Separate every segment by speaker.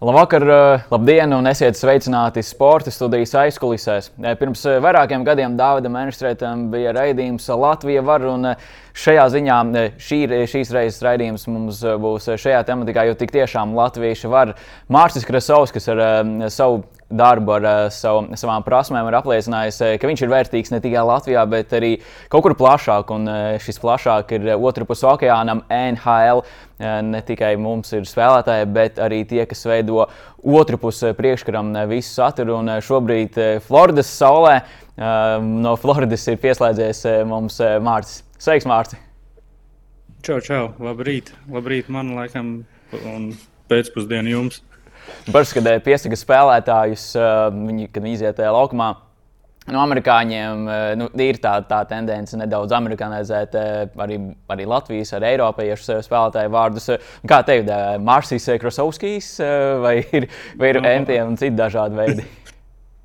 Speaker 1: Labvakar, eh, labdien, un esiet sveicināti sporta studijas aizkulisēs. Eh, pirms eh, vairākiem gadiem Dāvidam Enstrētam bija raidījums Latvija var, un šajā ziņā šī, šīs reizes raidījums mums būs šajā tematikā, jo tik tiešām latvieši var. Mārcis Krasovskis ar savu darbu ar savu, savām prasmēm ir apliecinājis, ka viņš ir vērtīgs ne tikai Latvijā, bet arī kaut kur plašāk, un šis plašāk ir otru pusi okeānam NHL ne tikai mums ir spēlētāji, bet arī tie, kas veido otru pusi priekškaram visu saturu. Un šobrīd Floridas saulē no Floridas ir pieslēdzies mums Mārcis. Sveiks, Mārcis!
Speaker 2: Čau, čau! Labrīt! Labrīt man laikam un pēcpusdienu jums!
Speaker 1: Baršs, kad piesaka spēlētājus, viņi, kad viņi iziet laukumā, Nu, amerikāņiem eh, nu, ir tā, tā tendence nedaudz amerikanizēt eh, arī, arī Latvijas, arī Eiropiešu spēlētāju vārdus. Kā tev, Mārcis Krasovskis vai ir, vai ir entiem un citi dažādi veidi?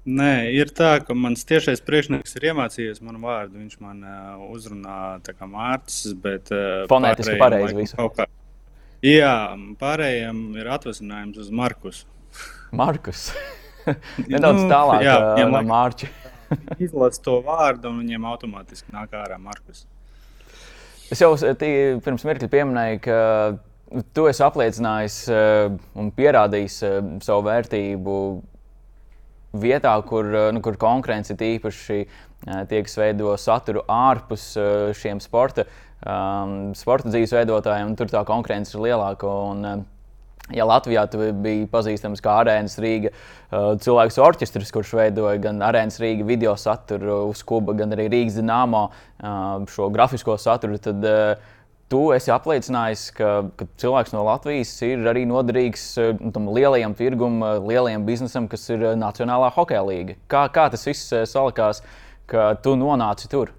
Speaker 2: Nē, ir tā, ka mans tiešais priekšnieks ir iemācījies manu vārdu. Viņš man uh, uzrunā kā Mārcis, bet uh,
Speaker 1: fonētiski pareizi visu.
Speaker 2: Kā... Jā, pārējiem ir atvasinājums uz Markus.
Speaker 1: Markus. Nedaudz nu, tālāk jā, jā, no Mārķa.
Speaker 2: izlasa to vārdu, un viņiem automātiski nāk ārā Markus.
Speaker 1: Es jau tī, pirms mirkļa pieminēju, ka tu esi apliecinājis uh, un pierādījis savu vērtību vietā, kur, nu, kur konkurence ir īpaši tie, kas veido saturu ārpus šiem sporta, um, sporta dzīves veidotājiem. Tur tā konkurence ir lielāka. Un, Ja Latvijā bija pazīstams kā Arēnas Rīga uh, cilvēks orķestris, kurš veidoja gan Arēnas Rīga video saturu uz kuba, gan arī Rīgas dīnāmo uh, šo grafisko saturu, tad uh, tu esi apliecinājis, ka, ka cilvēks no Latvijas ir arī noderīgs tam lielajam tirgumam, lielajam biznesam, kas ir Nacionālā hokeja līga. Kā, kā tas viss salikās, ka tu nonāci tur?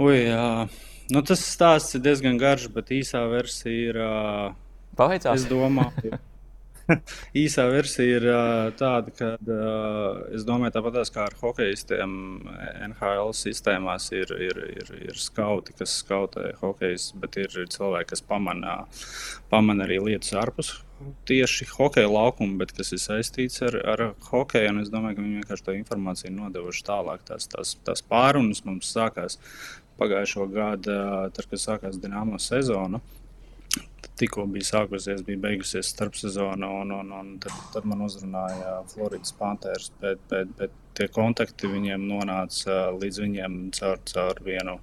Speaker 2: Ui, jā. Nu, tas stāsts ir diezgan garš, bet īsā versija ir. Uh,
Speaker 1: Paveicās.
Speaker 2: Es domāju, īsā versija ir uh, tāda, ka uh, es domāju, tāpat kā ar hokeistiem, NHL sistēmās ir, ir, ir, ir skauti, kas skautē hokejus, bet ir cilvēki, kas pamana, pamana arī lietas ārpus tieši hokeja laukumu, bet kas ir saistīts ar, ar hokeju. Es domāju, ka viņi vienkārši to informāciju nodevuši tālāk. Tās, tās, tās pārunas mums sākās pagājušo gadu, tad, kad sākās Dienāmo sezona. Tikko bija sākusies, bija beigusies starpsezona, un, un, un tad, tad man uzrunāja Floridas Panthers. Bet, bet, bet tie kontakti viņiem nonāca līdz viņiem caur, caur vienu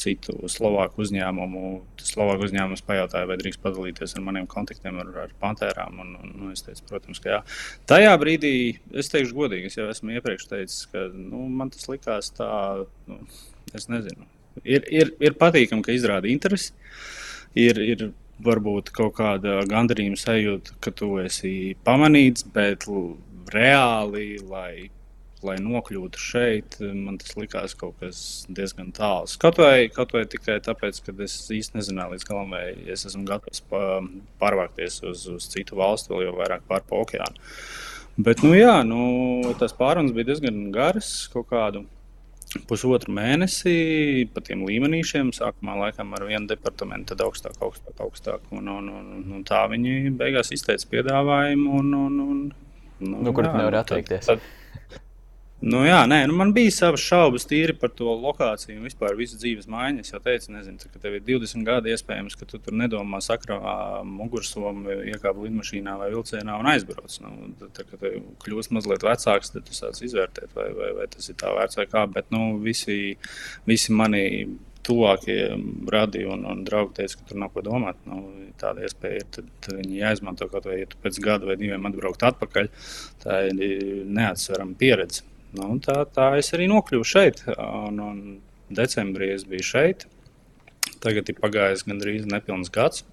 Speaker 2: citu slovāku uzņēmumu. Slovāku uzņēmums pajautāja, vai drīkst padalīties ar maniem kontaktiem ar, ar Pantherām. Un, un, nu, es teicu, protams, ka jā. Tajā brīdī es teikšu godīgi, es jau esmu iepriekš teicis, ka nu, man tas likās tā, nu, es nezinu ir, ir, ir patīkami, ka izrāda interesi. Ir, ir varbūt kaut kāda gandarījuma sajūta, ka tu esi pamanīts, bet reāli, lai, lai nokļūtu šeit, man tas likās kaut kas diezgan tāls. Kaut vai, kaut vai tikai tāpēc, ka es īsti nezināju līdz galam, vai es esmu gatavs pārvākties uz, uz citu valstu, vēl jau vairāk pāri okeānu. Bet, nu, jā, nu, tas pārunas bija diezgan garas, kaut kādu pusotru mēnesi pa tiem līmenīšiem. Sākumā laikam ar vienu departamentu, tad augstāk, augstāk, augstāk. Un, un, un, un tā viņi beigās izteica piedāvājumu. Un, un, un,
Speaker 1: nu, nu, kur tu nevari atteikties? Tad, tad,
Speaker 2: Nu, jā, nē, nu man bija savas šaubas tīri par to lokāciju un vispār visu dzīves maiņu. Es jau teicu, nezinu, ka tev ir 20 gadi, iespējams, ka tu tur nedomā sakrā mugursomu, iekāp lidmašīnā vai vilcienā un aizbrauc. Nu, tad, kad tu kļūsi mazliet vecāks, tad tu sāc izvērtēt, vai, vai, vai tas ir tā vērts vai kā. Bet nu, visi, visi mani tuvākie radi un, un draugi teica, ka tur nav ko domāt. Nu, tāda iespēja ir. Tad, tad viņi jāizmanto kaut vai ja pēc gada vai diviem atbraukt atpakaļ. Tā ir neatsverama pieredze. Nu, tā, tā es arī nokļuvu šeit. Un, un decembrī es biju šeit. Tagad ir pagājis gandrīz nepilns gads.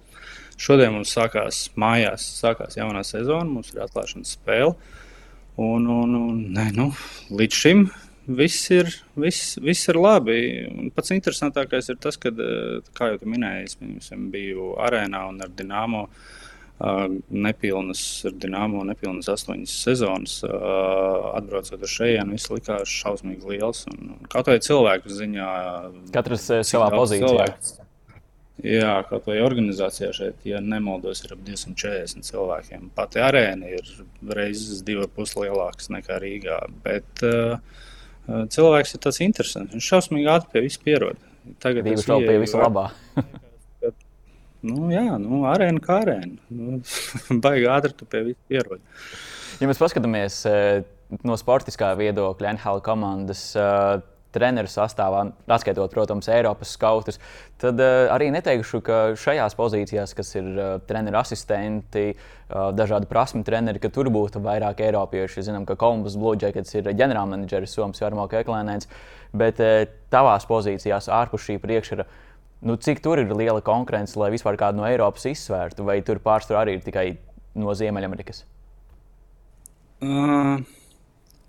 Speaker 2: Šodien mums sākās mājās, sākās jaunā sezona, mums ir atklāšanas spēle. Un, un, un, ne, nu, līdz šim viss ir, viss, viss ir labi. Un pats interesantākais ir tas, ka, kā jau minēju, es biju arēnā un ar Dienāmo. Uh, nepilnas ar Dienāmo, nepilnas astoņas sezonas. Atbraucot uz šejienes, viss likās šausmīgi liels. Un, kaut vai cilvēku ziņā,
Speaker 1: katrs savā pozīcijā. Cilvēks,
Speaker 2: Jā, kaut vai organizācijā šeit, ja nemaldos, ir ap 240 cilvēkiem. Pati arēna ir reizes divas puses lielākas nekā Rīgā. Bet uh, cilvēks ir tāds interesants. Viņš šausmīgi ātri pie visu pierod.
Speaker 1: Tagad viņš vēl pie visa labā.
Speaker 2: nu, jā, nu, arēna kā arēna. Nu, baigi ātri tu pie visu pierod.
Speaker 1: Ja mēs paskatāmies no sportiskā viedokļa, NHL komandas treneru sastāvā, atskaitot, protams, Eiropas skautus, tad uh, arī neteikšu, ka šajās pozīcijās, kas ir uh, treneru asistenti, uh, dažādi prasmu treneri, ka tur būtu vairāk eiropiešu. Zinām, ka Kolumbus Blue Jackets ir ģenerālmenedžeris Somijas Jarmo Keklēnēns, bet uh, tavās pozīcijās ārpus šī priekšra. Nu, cik tur ir liela konkurence, lai vispār kādu no Eiropas izsvērtu, vai tur pārsvarā arī ir tikai no Ziemeļamerikas?
Speaker 2: Uh.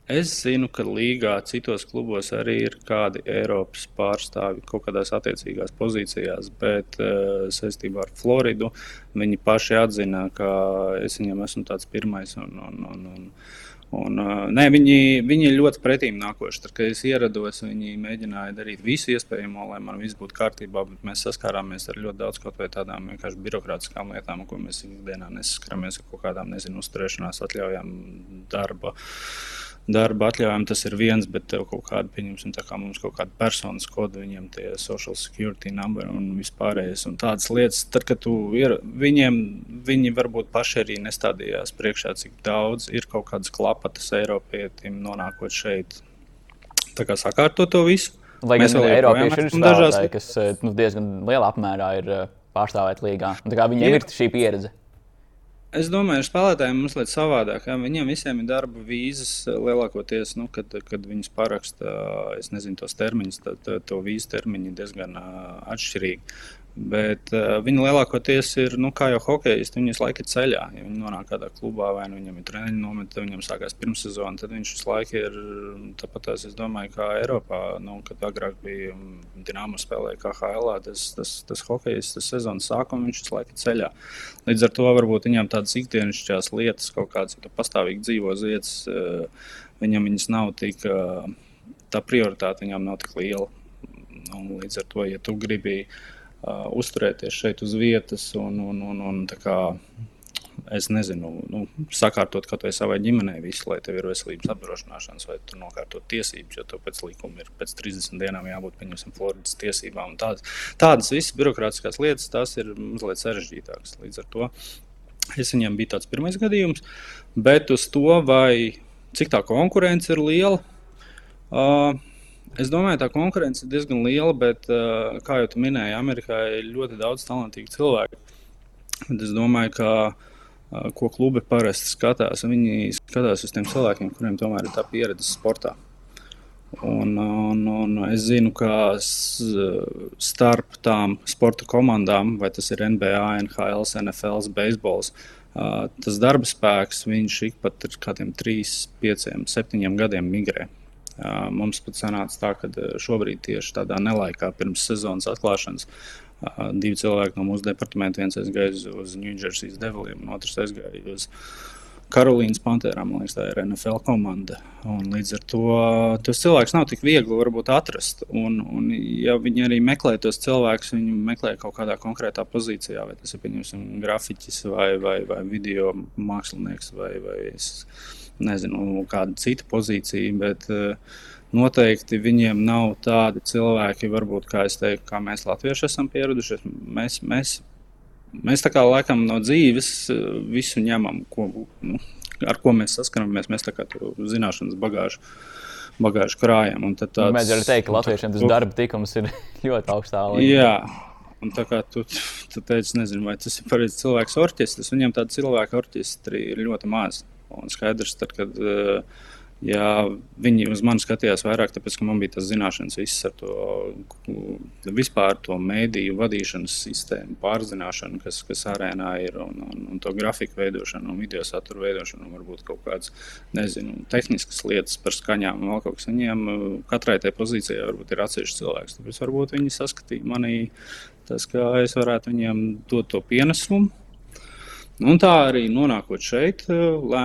Speaker 2: Es zinu, ka līgā citos klubos arī ir kādi Eiropas pārstāvji kaut kādās attiecīgās pozīcijās, bet uh, saistībā ar Floridu viņi paši atzina, ka es viņam esmu tāds pirmais. Un, un, un, un, Un, nē, viņi, viņi ļoti pretīm nākoši. Tad, kad es ierados, viņi mēģināja darīt visu iespējamo, lai man viss būtu kārtībā, bet mēs saskārāmies ar ļoti daudz kaut kādām vienkārši birokrātiskām lietām, ko mēs ikdienā nesaskaramies ar kaut kādām, nezinu, uzturēšanās atļaujām, darba. Darba atļaujam, tas ir viens, bet tev kaut kāda, pieņemsim, tā kā mums kaut kāda personas koda, viņiem tie social security number un vispārējais un tādas lietas. Tad, kad tu ir, viņiem, viņi varbūt paši arī nestādījās priekšā, cik daudz ir kaut kādas klapatas Eiropietim nonākot šeit. Tā kā sakārtot to visu.
Speaker 1: Lai gan Eiropieši ir spēlētāji, kas eh, nu, diezgan lielā apmērā ir eh, pārstāvēti līgā. Viņiem ir šī pieredze.
Speaker 2: Es domāju, ka spēlētājiem ir mazliet savādāk. Ja? Viņiem visiem ir darba vīzas lielākoties, nu, kad, kad viņas paraksta nezinu, tos termiņus, tad to vīzu termiņi ir diezgan atšķirīgi. Bet uh, viņi lielākoties ir, nu, kā jau hokejisti, viņi visu laiku ir ceļā. Ja viņi nonāk kādā klubā vai nu viņam ir treniņa nometa, viņam sākās pirmssezona, tad viņš visu laiku ir tāpat, es domāju, kā Eiropā, nu, kad agrāk bija Dienāma spēlēja KHL, tas, tas, tas hokejists, tas sezonas sākums, viņš visu laiku ir ceļā. Līdz ar to varbūt viņam tādas ikdienišķās lietas, kaut kādas, ja pastāvīgi dzīvo vietas, uh, viņam viņas nav tik, uh, tā prioritāte viņam nav tik liela. Un līdz ar to, ja tu gribi uh, uh, uzturēties šeit uz vietas un, un, un, un kā, es nezinu, nu, sakārtot kaut vai savai ģimenei visu, lai tev ir veselības apdrošināšanas, vai tu nokārtot tiesības, jo tev pēc likuma ir pēc 30 dienām jābūt, pieņemsim, Floridas tiesībām. Tādas, tādas visas birokrātiskās lietas, tās ir mazliet sarežģītākas. Līdz ar to es viņam biju tāds pirmais gadījums, bet uz to, vai cik tā konkurence ir liela. Uh, Es domāju, tā konkurence ir diezgan liela, bet, uh, kā jau minēji, Amerikā ir ļoti daudz talantīgu cilvēku. Bet es domāju, ka uh, ko klubi parasti skatās, viņi skatās uz tiem cilvēkiem, kuriem tomēr ir tā pieredze sportā. Un, un, un es zinu, ka starp tām sporta komandām, vai tas ir NBA, NHL, NFL, beisbols, uh, tas darba spēks, viņš ik pat ir kādiem 3, 5, 7 gadiem migrē. Mums pat sanāca tā, ka šobrīd tieši tādā nelaikā pirms sezonas atklāšanas divi cilvēki no mūsu departamenta, viens aizgāja uz Ņūdžersijas Deviliem, un otrs aizgāja uz Karolīnas Pantērām. Man liekas, tā ir NFL komanda. Un līdz ar to tos cilvēkus nav tik viegli varbūt, atrast. Un, un, ja viņi arī meklē tos cilvēkus, viņi meklē kaut kādā konkrētā pozīcijā, vai tas ir pieņemsim, grafiķis vai, vai, vai video mākslinieks vai, vai es, nezinu, kāda cita pozīcija. Bet, uh, Noteikti viņiem nav tādi cilvēki, varbūt, kā, teiktu, kā mēs latvieši esam pieraduši. Mēs, mēs, mēs tā kā laikam no dzīves eh, visu ņemam, ko, nu, ar ko mēs saskaramies. Mēs tā kā to zināšanas bagāžu, bagāžu krājam.
Speaker 1: Tāds, mēs varam teikt, ka latviešiem tas darba tikums ir ļoti augstā
Speaker 2: līmenī. Jā. Un tā kā tu, tu teici, nezinu, vai tas ir pareizs cilvēks orķestris, viņam tādu cilvēku orķestri ir ļoti maz. Un skaidrs, tad, kad uh, Ja viņi uz mani skatījās vairāk, tāpēc, ka man bija tas zināšanas, visas ar to vispār to mēdīju vadīšanas sistēmu, pārzināšanu, kas, kas arēnā ir, un, un, un to grafiku veidošanu, un video satura veidošanu, un varbūt kaut kādas, nezinu, tehniskas lietas par skaņām, un vēl kaut kas viņiem, katrai tai pozīcijai varbūt ir atsevišķs cilvēks. Tāpēc varbūt viņi saskatīja manī tas, ka es varētu viņiem dot to pienesumu. Un tā arī nonākot šeit, lē,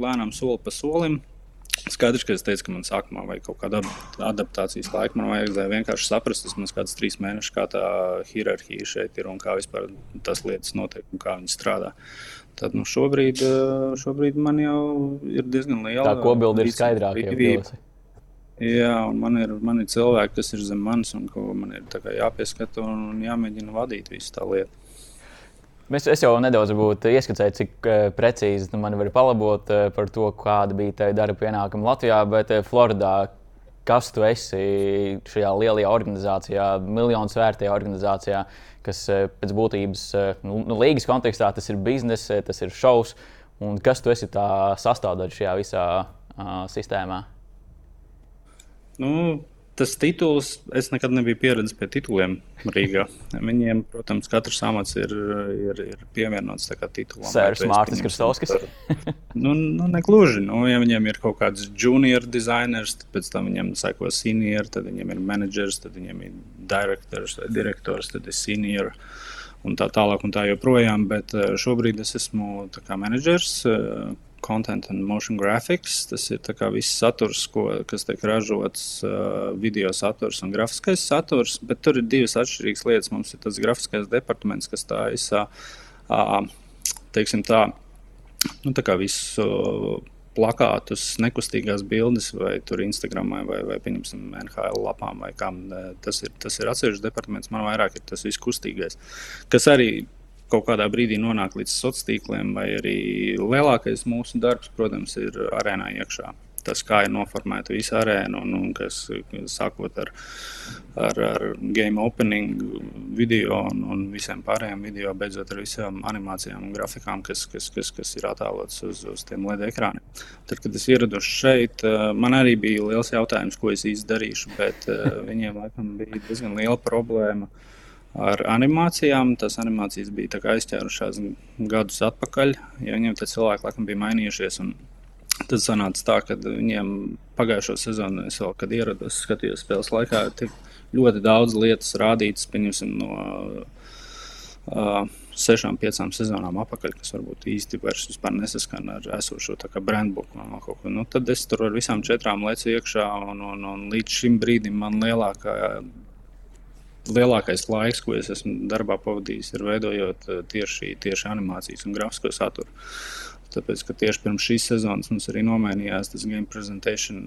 Speaker 2: lēnām soli pa solim Skaidrs, ka es teicu, ka man sākumā vajag kaut kādu adaptācijas laiku. Man vajadzēja vienkārši saprast, tas mums kāds trīs mēnešus, kā tā hierarhija šeit ir un kā vispār tas lietas notiek un kā viņi strādā. Tad nu, šobrīd, šobrīd man jau ir diezgan liela.
Speaker 1: Tā kopbilde ir skaidrāka.
Speaker 2: Jā, un man ir, man ir cilvēki, kas ir zem manis un ko man ir jāpieskata un jāmēģina vadīt visu tā lietu.
Speaker 1: Mēs, es jau nedaudz ieskicēju, cik uh, precīzi tu man vari palabot uh, par to, kāda bija tā darba pienākuma Latvijā, bet uh, Floridā. Kas tu esi šajā lielajā organizācijā, miljonus vērtajā organizācijā, kas pēc būtības, nu, nu, līgas kontekstā tas ir biznesa, tas ir šovs, kas tu esi tā sastāvdaļa šajā visā uh, sistēmā?
Speaker 2: Nu, tas tituls, es nekad nebiju pieredzējis pie tituliem Rīgā. Viņiem, protams, katrs amats ir, ir, ir pievienots titulam.
Speaker 1: Sērs Mārcis Kristovskis.
Speaker 2: nu, nu, negluži. Nu, ja viņiem ir kaut kāds junior designers, tad pēc tam viņiem seko senior, tad viņiem ir managers, tad viņiem ir direktors direktors, tad ir senior. Un tā tālāk, un tā joprojām. Bet eh, šobrīd es esmu menedžers content and motion graphics. Tas ir viss saturs, ko, kas tiek ražots, uh, video saturs un grafiskais saturs. Bet tur ir divas atšķirīgas lietas. Mums ir tas grafiskais departaments, kas taisa uh, teiksim tā, nu, tā kā visu. Plakātus, nekustīgās bildes, vai tur Instagram, vai, vai pieņemsim, NHL lapām, vai kam. Tas ir, tas ir atsevišķs departaments. Man vairāk ir tas viss kustīgais, kas arī kaut kādā brīdī nonāk līdz sociāliem tīkliem, vai arī lielākais mūsu darbs, protams, ir arēnā iekšā. Tas, kā ir noformēta visa arēna, un, un kas sākot ar, ar, ar game opening video un, un visiem pārējiem video, beidzot ar visām animācijām un grafikām, kas, kas, kas, kas ir attēlotas uz, uz tiem LED ekrāniem. Tad, kad es ierados šeit, man arī bija liels jautājums, ko es īsti darīšu, bet viņiem laikam bija diezgan liela problēma. Ar animācijām. Tas animācijas bija aizķērušās gadus atpakaļ, ja viņiem tie cilvēki laikam bija mainījušies. Tad sanāca tā, ka viņiem pagājušo sezonu, vēl, kad ierados, skatījos spēles laikā, tik ļoti daudz lietas rādītas, pieņemsim, no uh, sešām, piecām sezonām atpakaļ, kas varbūt īsti vairs nesaskan ar esošo brandbuku ko. Nu, tad es tur ar visām četrām lecu iekšā, un, un, un līdz šim brīdim man lielākā lielākais laiks, ko es esmu darbā pavadījis, ir veidojot eh, tieši, tieši animācijas un grafisko saturu. Tāpēc, ka tieši pirms šīs sezonas mums arī nomainījās tas game presentation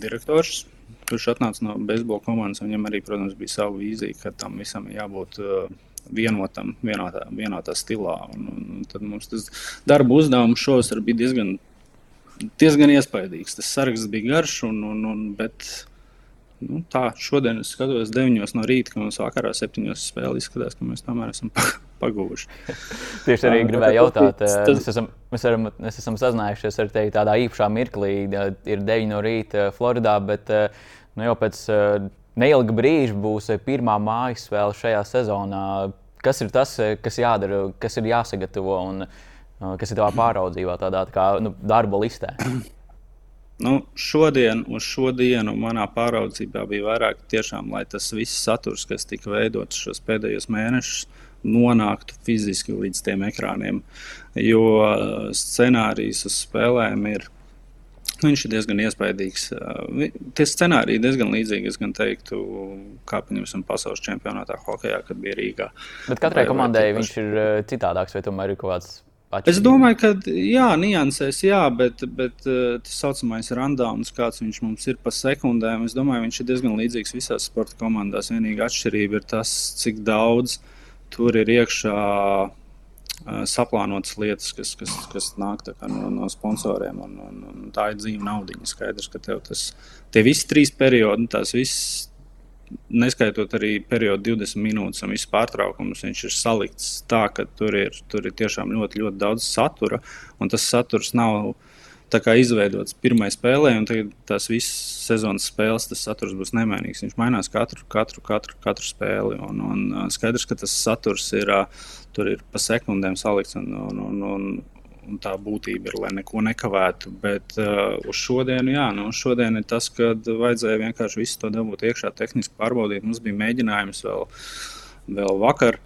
Speaker 2: direktors, kurš atnāca no beisbola komandas. Viņam arī, protams, bija sava vīzija, ka tam visam jābūt uh, vienotam, vienotā, vienotā stilā. Un, un tad mums tas darba uzdevums šovasar bija diezgan, diezgan iespaidīgs. Tas saraksts bija garš, un, un, un, bet Nu, tā šodien es skatos 9 no rīta, ka mums vakarā 7 spēlē izskatās, ka mēs tomēr esam pagūši.
Speaker 1: Tieši arī gribēju jautāt, tas... mēs, esam, mēs, varam, mēs esam sazinājušies ar tevi tādā īpašā mirklī. Ir 9 no rīta Floridā, bet nu, jau pēc neilga brīža būs pirmā mājas spēle šajā sezonā. Kas ir tas, kas jādara, kas ir jāsagatavo un kas ir tavā pāraudzībā, tādā tā kā nu, darba listē?
Speaker 2: Nu, šodien, uz šodienu manā pāraudzībā bija vairāk tiešām, lai tas viss saturs, kas tika veidots šos pēdējos mēnešus, nonāktu fiziski līdz tiem ekrāniem. Jo uh, scenārijs uz spēlēm ir. Viņš ir diezgan iespaidīgs. Uh, tie scenāriji ir diezgan līdzīgi, es teiktu, kā piemēram pasaules čempionātā hokeja, kad bija Rīgā.
Speaker 1: Bet katrai komandai viņš ir uh, citādāks, vai tomēr ir kaut kāds
Speaker 2: Atšķirība. Es domāju, ka jā, niansēs, jā, bet, bet uh, tas saucamais randāns, kāds viņš mums ir pa sekundēm, es domāju, viņš ir diezgan līdzīgs visās sporta komandās. Vienīgā atšķirība ir tas, cik daudz tur ir iekšā uh, saplānotas lietas, kas, kas, kas nāk no, no sponsoriem. Un, un, un tā ir dzīva naudiņa. Skaidrs, ka tev tas, tie visi trīs periodi, tās visas neskaitot arī periodu 20 minūtes un visu pārtraukumus, viņš ir salikts tā, ka tur ir, tur ir tiešām ļoti, ļoti daudz satura. Un tas saturs nav izveidots pirmajā spēlē, un tagad tās visas sezonas spēles, tas saturs būs nemainīgs. Viņš mainās katru, katru, katru, katru spēli. Un, un skaidrs, ka tas saturs ir, tur ir pa sekundēm salikts. Un, un, un, un, un tā būtība ir, lai neko nekavētu. Bet uh, uz šodienu, jā, nu, šodien ir tas, ka vajadzēja vienkārši visu to dabūt iekšā, tehniski pārbaudīt. Mums bija mēģinājums vēl, vēl vakar.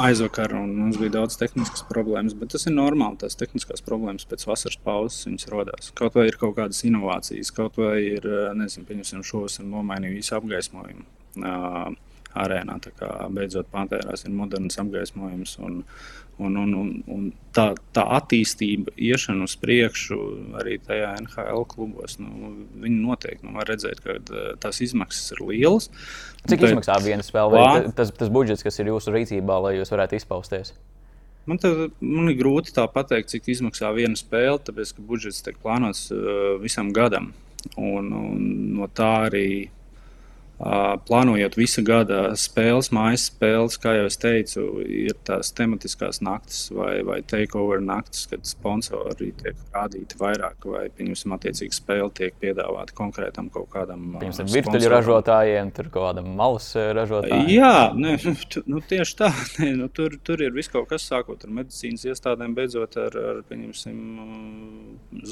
Speaker 2: aizvakar, mums bija daudz tehniskas problēmas. Bet tas ir normāli. Tās tehniskās problēmas pēc vasaras pauzes radās. Kaut vai ir kaut kādas inovācijas, kaut vai ir, nezinu, pieņemsim, un nomainīju visu apgaismojumu. Uh, arēnā. Beidzot, Pantērās ir moderns apgaismojums. Un, un, un, un, un tā, tā attīstība, iešana uz priekšu arī tajā NHL klubos, nu, viņi noteikti nu, var redzēt, ka tās izmaksas ir lielas.
Speaker 1: Cik bet, izmaksā viena spēle? Vai tas, tas budžets, kas ir jūsu rīcībā, lai jūs varētu izpausties?
Speaker 2: Man, te, man ir grūti pateikt, cik maksā viena spēle, tāpēc ka budžets tiek plānots uh, visam gadam. Un, un no tā arī Plānojot visu gada spēles, mājas spēles, kā jau es teicu, ir tās tematiskās naktis vai, vai takeover naktis, kad sponsori tiek rādīti vairāk, vai, pieņemsim, attiecīgi spēle tiek piedāvāta konkrētam kaut kādam.
Speaker 1: Piemēram, virtuļu ražotājiem, tur kaut kādam malas ražotājiem.
Speaker 2: Jā, ne, nu, tieši tā. Ne, nu, tur, tur ir viss kaut kas, sākot ar medicīnas iestādēm, beidzot ar, ar pieņemsim,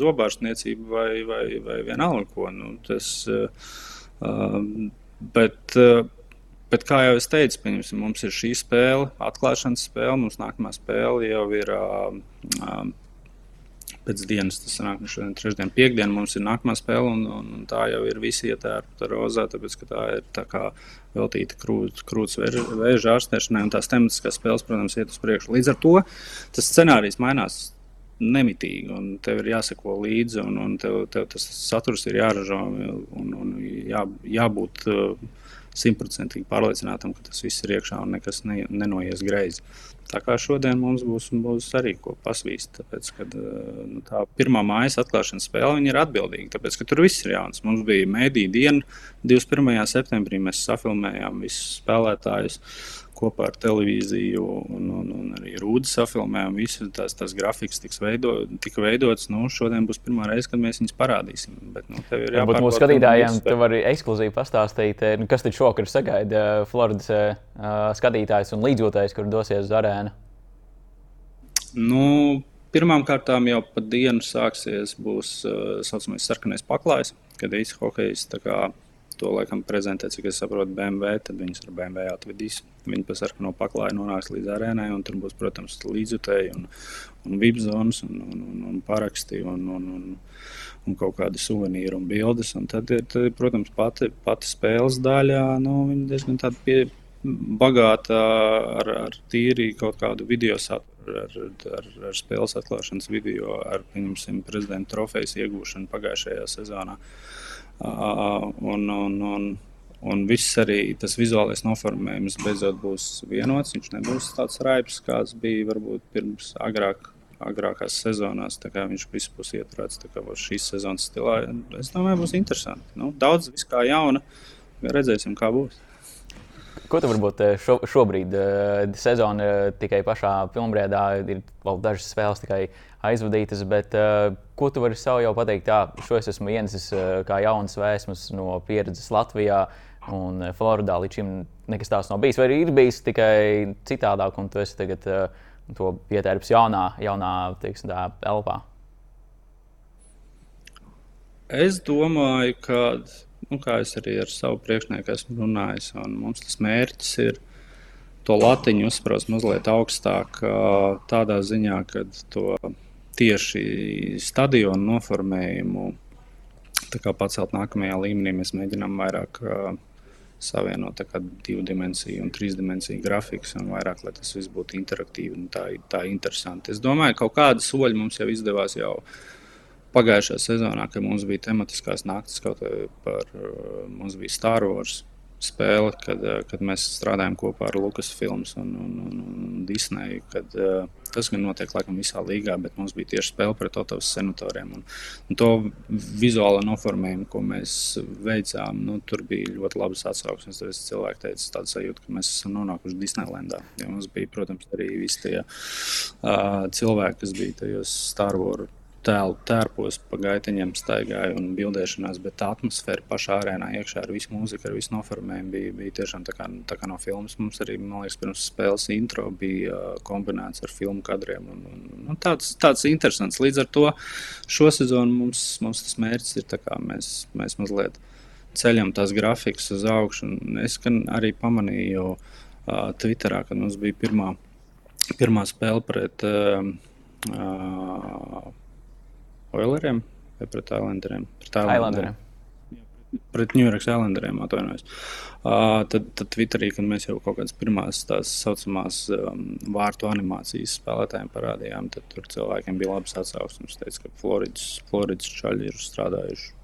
Speaker 2: zobārstniecību vai, vai, vai vienalga ko. Nu, tas, uh, Bet, eh, bet kā jau es teicu, mums ir šī spēle, atklāšanas spēle. Mums nākamā spēle jau ir uh, pēc dienas, tas nāk no šodien, trešdien, piekdien. Mums ir nākamā spēle, un, un, un tā jau ir visi ietērpta rozā, tāpēc ka tā ir tā kā veltīta krūts, krūts vēža ārstēšanai, un tās tematiskās spēles, protams, iet uz priekšu. Līdz ar to tas scenārijs mainās nemitīgi, un tev ir jāseko līdzi, un, un tev, tev tas saturs ir jāražo, un, un jā, jābūt uh, simtprocentīgi uh, pārliecinātam, ka tas viss ir iekšā un nekas ne, nenoies greizi. Tā kā šodien mums būs, būs arī ko pasvīst. Tāpēc, kad, uh, nu, tā pirmā mājas atklāšanas spēle ir atbildīga, tāpēc, tur viss ir jauns. Mums bija mēdīņa diena, 21. septembrī mēs safilmējām visus spēlētājus. Uh, kopā ar televīziju un, un, un arī rūdas safilmējām. Visas tās, tās grafikas tiks veido, tika veidotas. Nu, šodien būs pirmā reize, kad mēs viņus parādīsim. Bet, nu,
Speaker 1: Varbūt mūsu skatītājiem tu vari ekskluzīvi pastāstīt, eh, nu, kas tad šokar sagaida eh, Floridas uh, skatītājs un līdzjūtājs, kur dosies uz arēnu.
Speaker 2: Nu, Pirmkārt, jau pa dienu sāksies būs tā uh, saucamais sarkanais paklājs, kad visi hokejisti to laikam prezentē, cik es saprotu, BMW. Tad viņus ar BMW atvedīs. Viņi pa sarkano paklāju nonāks līdz arēnai, un tur būs, protams, līdzjutēji un, un VIP zonas un, un, un, un paraksti un, un, un, un kaut kādi suvenīri un bildes. Un tad, tad, protams, pati, pati spēles daļā nu, diezgan pie, bagāta ar, ar tīri kaut kādu video saturu. Ar, ar, ar spēles atklāšanas video, ar prezidenta trofejas iegūšanu pagājušajā sezonā. Uh, Un, un, un, un viss arī tas vizuālais noformējums beidzot būs vienots. Viņš nebūs tāds raibs, kāds bija varbūt pirms agrāk. Agrākās sezonās viņš viss būs ieturēts šīs sezonas stilā. Es domāju, būs interesanti. Nu, daudz viskā jauna. Redzēsim, kā būs.
Speaker 1: Ko tu varbūt šo, šobrīd sezona tikai pašā pilnbriedā ir vēl dažas spēles tikai aizvadītas, bet uh, ko tu vari sev jau pateikt? Jā, šo es esmu ienesis uh, kā jauns vēsmas no pieredzes Latvijā un Floridā. Līdz šim nekas tāds nav bijis. Vai ir bijis tikai citādāk, un tu esi tagad uh, to ietērpis jaunā, jaunā teiksim, tā, elpā?
Speaker 2: Es domāju, ka, nu, kā es arī ar savu priekšnieku esmu runājis, mums tas mērķis ir to latiņu uzsprāst mazliet augstāk, tādā ziņā, ka to tieši stadionu noformējumu pacelt nākamajā līmenī. Mēs mēģinām vairāk uh, savienot divu dimensiju un trīs dimensiju grafikus, un vairāk, lai tas viss būtu interaktīvi un tā, tā interesanti. Es domāju, ka kaut kādi soļi mums jau izdevās jau pagājušajā sezonā, kad mums bija tematiskās naktis, kaut kā par mums bija Star Wars spēle, kad, eh, kad mēs strādājam kopā ar Lukas filmas un, un, un, un Disneju. Kad, uh, tas gan notiek laikam visā līgā, bet mums bija tieši spēle pret Otovas senatoriem. Un, un to vizuālo noformējumu, ko mēs veicām, nu, tur bija ļoti labas atsauksmes. Tad cilvēki teica, tāda sajūta, ka mēs esam nonākuši Disneylandā. Jo mums bija, protams, arī visi tie uh, cilvēki, kas bija tajos Star Wars tēlu tērpos, pa gaiteņiem staigāju un bildēšanās, bet tā atmosfēra pašā arēnā iekšā ar visu mūziku, ar visu noformējumu bija, bija tiešām tā kā, tā kā no filmas. Mums arī, man liekas, pirms spēles intro bija kombinēts ar filmu kadriem. Un, un, un tāds, tāds interesants. Līdz ar to šo sezonu mums, mums tas mērķis ir, kā mēs, mēs mazliet ceļam tās grafikas uz augšu. Es arī pamanīju, uh, Twitterā, kad mums bija pirmā, pirmā spēle pret uh, uh, Oileriem vai pret Islanderiem. Pret
Speaker 1: Islanderiem.
Speaker 2: Pret New York Islanderiem atvainojos. Uh, tad, tad Twitterī, kad mēs jau kaut kādas pirmās tās saucamās um, vārtu animācijas spēlētājiem parādījām, tad tur cilvēkiem bija labas atsauksmes. Teica, ka Floridas, Floridas čaļi ir strādājuši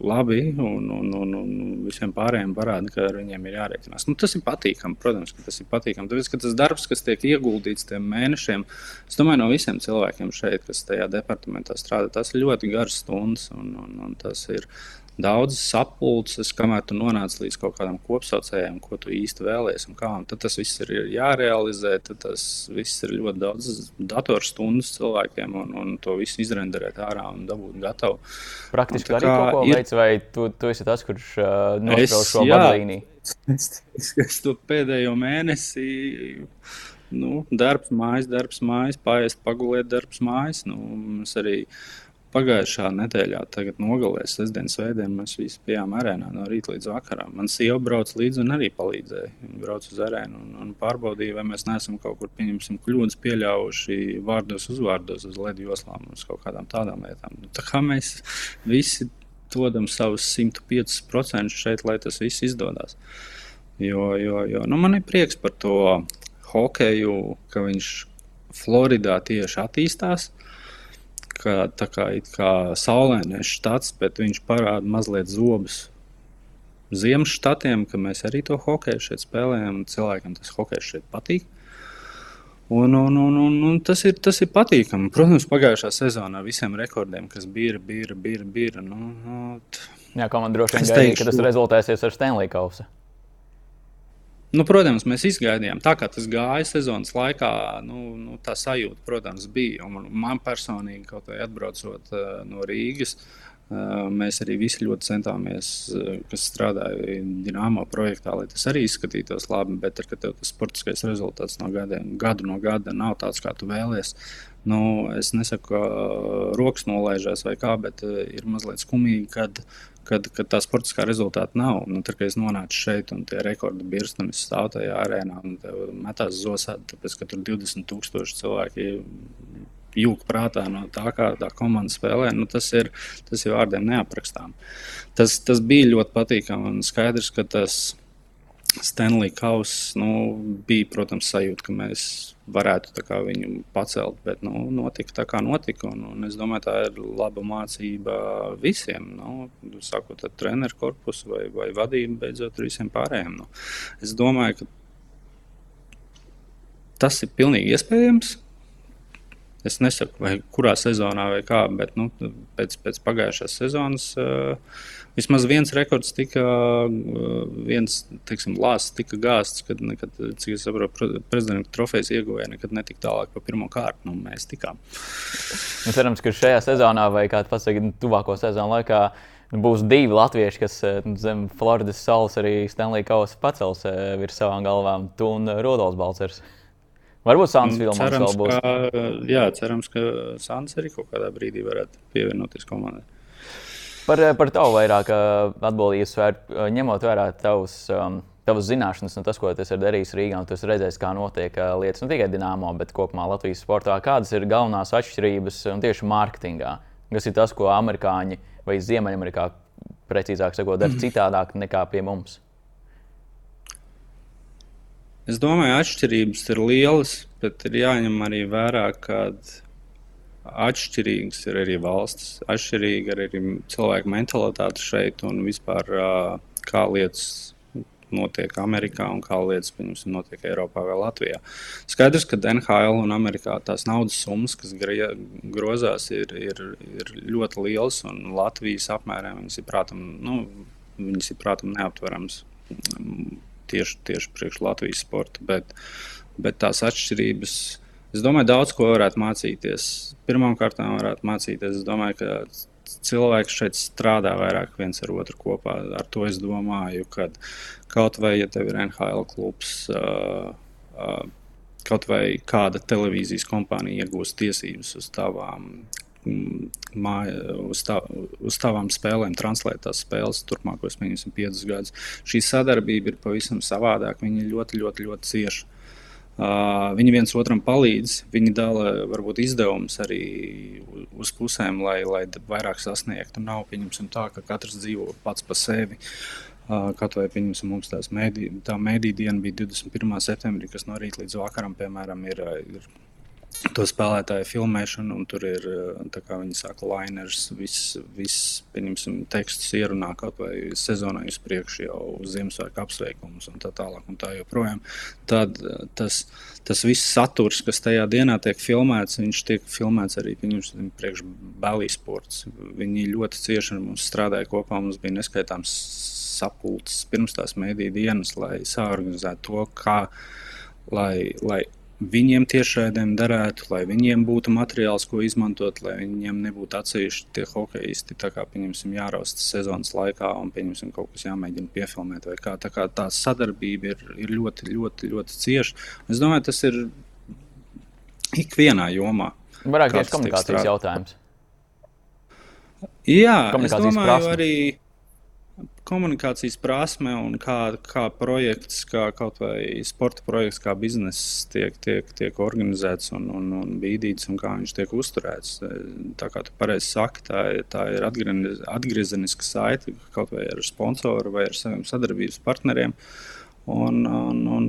Speaker 2: labi, un, un, un, un visiem pārējiem parāda, ka ar viņiem ir jārēķinās. Nu, tas ir patīkami, protams, ka tas ir patīkami. Tāpēc, ka tas darbs, kas tiek ieguldīts tiem mēnešiem, es domāju, no visiem cilvēkiem šeit, kas tajā departamentā strādā, tas ir ļoti garš stundas, un, un, un tas ir daudzas sapulces, kamēr tu nonāc līdz kaut kādam kopsaucējam, ko tu īsti vēlēsies. Un kā, un tad tas viss ir jārealizē, tad tas viss ir ļoti daudz datorstundas cilvēkiem, un, un to visu izrenderēt ārā un dabūt gatavu.
Speaker 1: Praktiski arī kaut ko ir... veids, vai tu, tu esi tas, kurš uh, nosprauž šo vadlīniju?
Speaker 2: Es, es, es to pēdējo mēnesi. Nu, darbs, mājas, darbs, mājas, pāriest, pagulēt, darbs, mājas. Nu, mums arī Pagājušā nedēļā, tagad nogalē, sestdien, svētdien, mēs visi bijām arēnā no rīta līdz vakaram. Man sieva brauc līdzi un arī palīdzēja. Viņa brauc uz arēnu un, un pārbaudīja, vai mēs neesam kaut kur pieņemsim kļūdas pieļāvuši vārdos, uzvārdos, uz ledu joslām, uz kaut kādām tādām lietām. Nu, tā kā mēs visi dodam savus 105% šeit, lai tas viss izdodas. Jo, jo, jo nu, man ir prieks par to hokeju, ka viņš Floridā tieši attīstās ka tā kā, kā saulainais štats, bet viņš parāda mazliet zobus ziemas štatiem, ka mēs arī to hokeju šeit spēlējam. Cilvēkiem tas hokejs šeit patīk. Un, un, un, un, un tas, ir, tas ir patīkami. Protams, pagājušā sezonā visiem rekordiem, kas bija, bija, bija. bija nu, nu,
Speaker 1: Jā, komanda droši vien gaidīja, ka tas rezultēsies ar Stanley Kausu.
Speaker 2: Nu, protams, mēs izgaidījām, tā kā tas gāja sezonas laikā. Nu, nu, tā sajūta, protams, bija. Un man personīgi, kaut vai atbraucot uh, no Rīgas, uh, mēs arī visi ļoti centāmies, uh, kas strādāja Dienāmo projektā, lai tas arī izskatītos labi. Bet, kad tev tas sportiskais rezultāts no gadiem, gadu no gada nav tāds, kā tu vēlies, nu, es nesaku, ka uh, rokas nolaižās vai kā, bet ir mazliet skumīgi, kad kad, kad tā sportiskā rezultāta nav. Nu, tad, kad es nonācu šeit un tie rekordi birst, un es stāvu tajā arēnā un metās zosādi, tāpēc, ka tur 20,000 cilvēki jūka prātā no tā, kā tā komanda spēlē, nu, tas, ir, tas ir vārdiem neaprakstām. Tas, tas bija ļoti patīkami un skaidrs, ka tas Stanley Kauss nu, bija, protams, sajūta, ka mēs varētu viņu pacelt, bet nu, notika tā, kā notika. Un, un es domāju, tā ir laba mācība visiem. Nu, sākot ar treneru korpusu vai, vai vadību, beidzot ar visiem pārējiem. Nu, es domāju, ka tas ir pilnīgi iespējams. Es nesaku, vai kurā sezonā vai kā, bet nu, pēc, pēc pagājušās sezonas. Uh, Vismaz viens rekords tika, viens teiksim, lāsts tika gāzts, kad, nekad, cik es saprotu, prezidenta trofejas ieguvēja nekad netika tālāk pa pirmo kārtu. Nu, mēs tikām.
Speaker 1: Nu, cerams, ka šajā sezonā vai kādā pasakā, tuvāko sezonu laikā būs divi latvieši, kas nu, zem Floridas salas arī Stanley Kausa pacels virs savām galvām, tu un Rudolf Balcers. Varbūt Sāns
Speaker 2: Vilmans vēl būs. Ka, jā, cerams, ka Sāns arī kaut kādā brīdī varētu pievienoties komandai.
Speaker 1: Par, eh, par tavu vairāk eh, atbildības sfēru, eh, ņemot vērā tavus, um, tavas zināšanas un tas, ko tas ir darījis Rīgā, un tu esi redzējis, kā notiek lietas ne tikai Dienāmo, bet kopumā Latvijas sportā. Kādas ir galvenās atšķirības tieši mārketingā? Kas ir tas, ko amerikāņi vai Ziemeļamerikā, precīzāk sakot, dara mm. citādāk nekā pie mums?
Speaker 2: Es domāju, atšķirības ir lielas, bet ir jāņem arī vērā, ka Atšķirīgas ir arī valstis, atšķirīga ir arī cilvēku mentalitāte šeit un vispār kā lietas notiek Amerikā un kā lietas notiek Eiropā vai Latvijā. Skaidrs, ka NHL un Amerikā tās naudas summas, kas grozās, ir, ir, ir ļoti lielas un Latvijas apmērā viņas ir prātam, nu, viņas ir prātam neaptverams tieši, tieši priekš Latvijas sporta. Bet, bet tās atšķirības Es domāju, daudz ko varētu mācīties. Pirmkārt, varētu mācīties. Es domāju, ka cilvēks šeit strādā vairāk viens ar otru kopā. Ar to es domāju, ka kaut vai, ja tev ir NHL klubs, uh, uh, kaut vai kāda televīzijas kompānija iegūst tiesības uz tavām māja, uz, tā, uz tavām spēlēm, translēt tās spēles turpmākos, pieņemsim, piecus gadus. Šī sadarbība ir pavisam savādāka. Viņi ir ļoti, ļoti, ļoti cieši. Uh, viņi viens otram palīdz, viņi dala varbūt izdevumus arī uz pusēm, lai, lai vairāk sasniegtu. Nav pieņemsim tā, ka katrs dzīvo pats pa sevi. Uh, Kaut vai pieņemsim, mums tās mēdī, tā mēdī diena bija 21. septembrī, kas no rīta līdz vakaram, piemēram, ir, ir to spēlētāju filmēšanu, un tur ir, eh, viņi saka, liners, viss, vis, pieņemsim, tekstus ierunā kaut vai sezonai uz priekšu jau Ziemassvētku apsveikumus un tā tālāk un tā joprojām. Tad eh, tas, tas viss saturs, kas tajā dienā tiek filmēts, viņš tiek filmēts arī, pieņemsim, priekš Belly Sports. Viņi ļoti cieši ar mums strādāja kopā, mums bija neskaitāms sapulces pirms tās mēdī dienas, lai sāorganizētu to, kā, lai, lai viņiem tiešraidēm derētu, lai viņiem būtu materiāls, ko izmantot, lai viņiem nebūtu atsevišķi tie hokeisti, tā kā, pieņemsim, jārausta sezonas laikā un, pieņemsim, kaut kas jāmēģina piefilmēt vai kā. Tā kā tā sadarbība ir, ir ļoti, ļoti, ļoti cieša. Es domāju, tas ir ikvienā jomā.
Speaker 1: Vairāk tieši komunikācijas jautājums.
Speaker 2: Jā, es domāju, prasme. arī komunikācijas prasme un kā, kā projekts, kā kaut vai sporta projekts, kā bizness tiek, tiek, tiek organizēts un, un, un bīdīts un kā viņš tiek uzturēts. Tā kā tu pareizi saki, tā, tā ir atgriezeniska saite kaut vai ar sponsoru vai ar saviem sadarbības partneriem. Un, un, un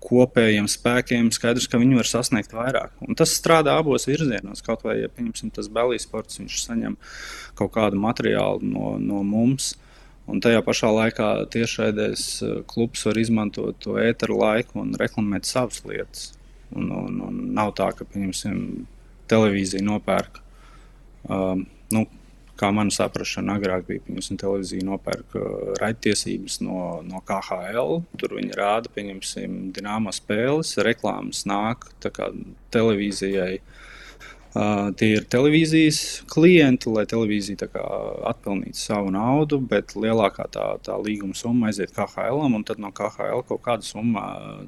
Speaker 2: kopējiem spēkiem skaidrs, ka viņi var sasniegt vairāk. Un tas strādā abos virzienos. Kaut vai, ja tas Belijas sports, viņš saņem kaut kādu materiālu no, no mums, Un tajā pašā laikā tiešraidēs eh, klubs var izmantot to ēteru laiku un reklamēt savas lietas. Un, un, un nav tā, ka, pieņemsim, televīzija nopērk. Um, nu, kā man saprāšana, agrāk bija, piemēram, televīzija nopērk uh, raidtiesības no, no KHL. Tur viņi rāda, pieņemsim, dināmas spēles, reklāmas nāk televīzijai. Uh, Uh, tie ir televīzijas klienti, lai televīzija atpelnītu savu naudu, bet lielākā tā, tā līguma summa aiziet KHL, un tad no KHL kaut kāda summa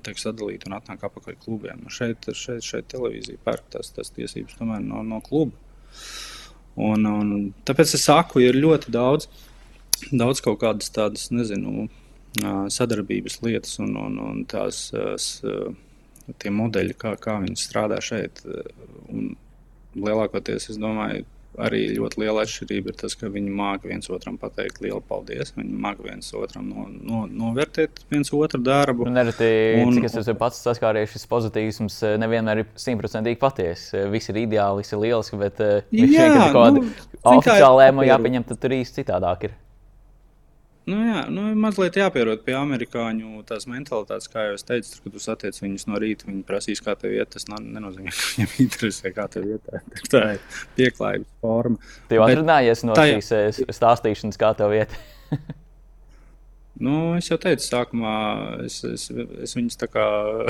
Speaker 2: tiek sadalīta un atnāk atpakaļ klubiem. Šeit, šeit, šeit televīzija pērk tās, tās tiesības tomēr no, no kluba. Un, un, tāpēc es saku, ir ļoti daudz, daudz kaut kādas tādas, nezinu, sadarbības lietas un, un, un tās. Tie modeļi, kā, kā viņi strādā šeit. Un lielākoties, es domāju, arī ļoti liela atšķirība ir tas, ka viņi māca viens otram pateikt lielu paldies. Viņi māca viens otram no, no, novērtēt viens otru darbu.
Speaker 1: Nereti, un, cik es esmu pats saskāries, šis pozitīvs nevienmēr ir simtprocentīgi patiess. Viss ir ideāli, viss ir lieliski, bet eh, viņš ir kaut kāda nu, oficiāla lēmuma jāpieņem, tad tur īsti citādāk ir.
Speaker 2: Nu, jā, nu, mazliet jāpierod pie amerikāņu tās mentalitātes, kā jau es teicu, tur, kad tu satiec viņus no rīta, viņi prasīs, kā tev iet. Tas nenozīmē, ka viņiem interesē, kā tev iet. Tā ir pieklājības forma.
Speaker 1: Tev atrunājies no tajā... šīs eh, stāstīšanas, kā tev iet.
Speaker 2: Nu, es jau teicu, sākumā es, es, es viņus tā kā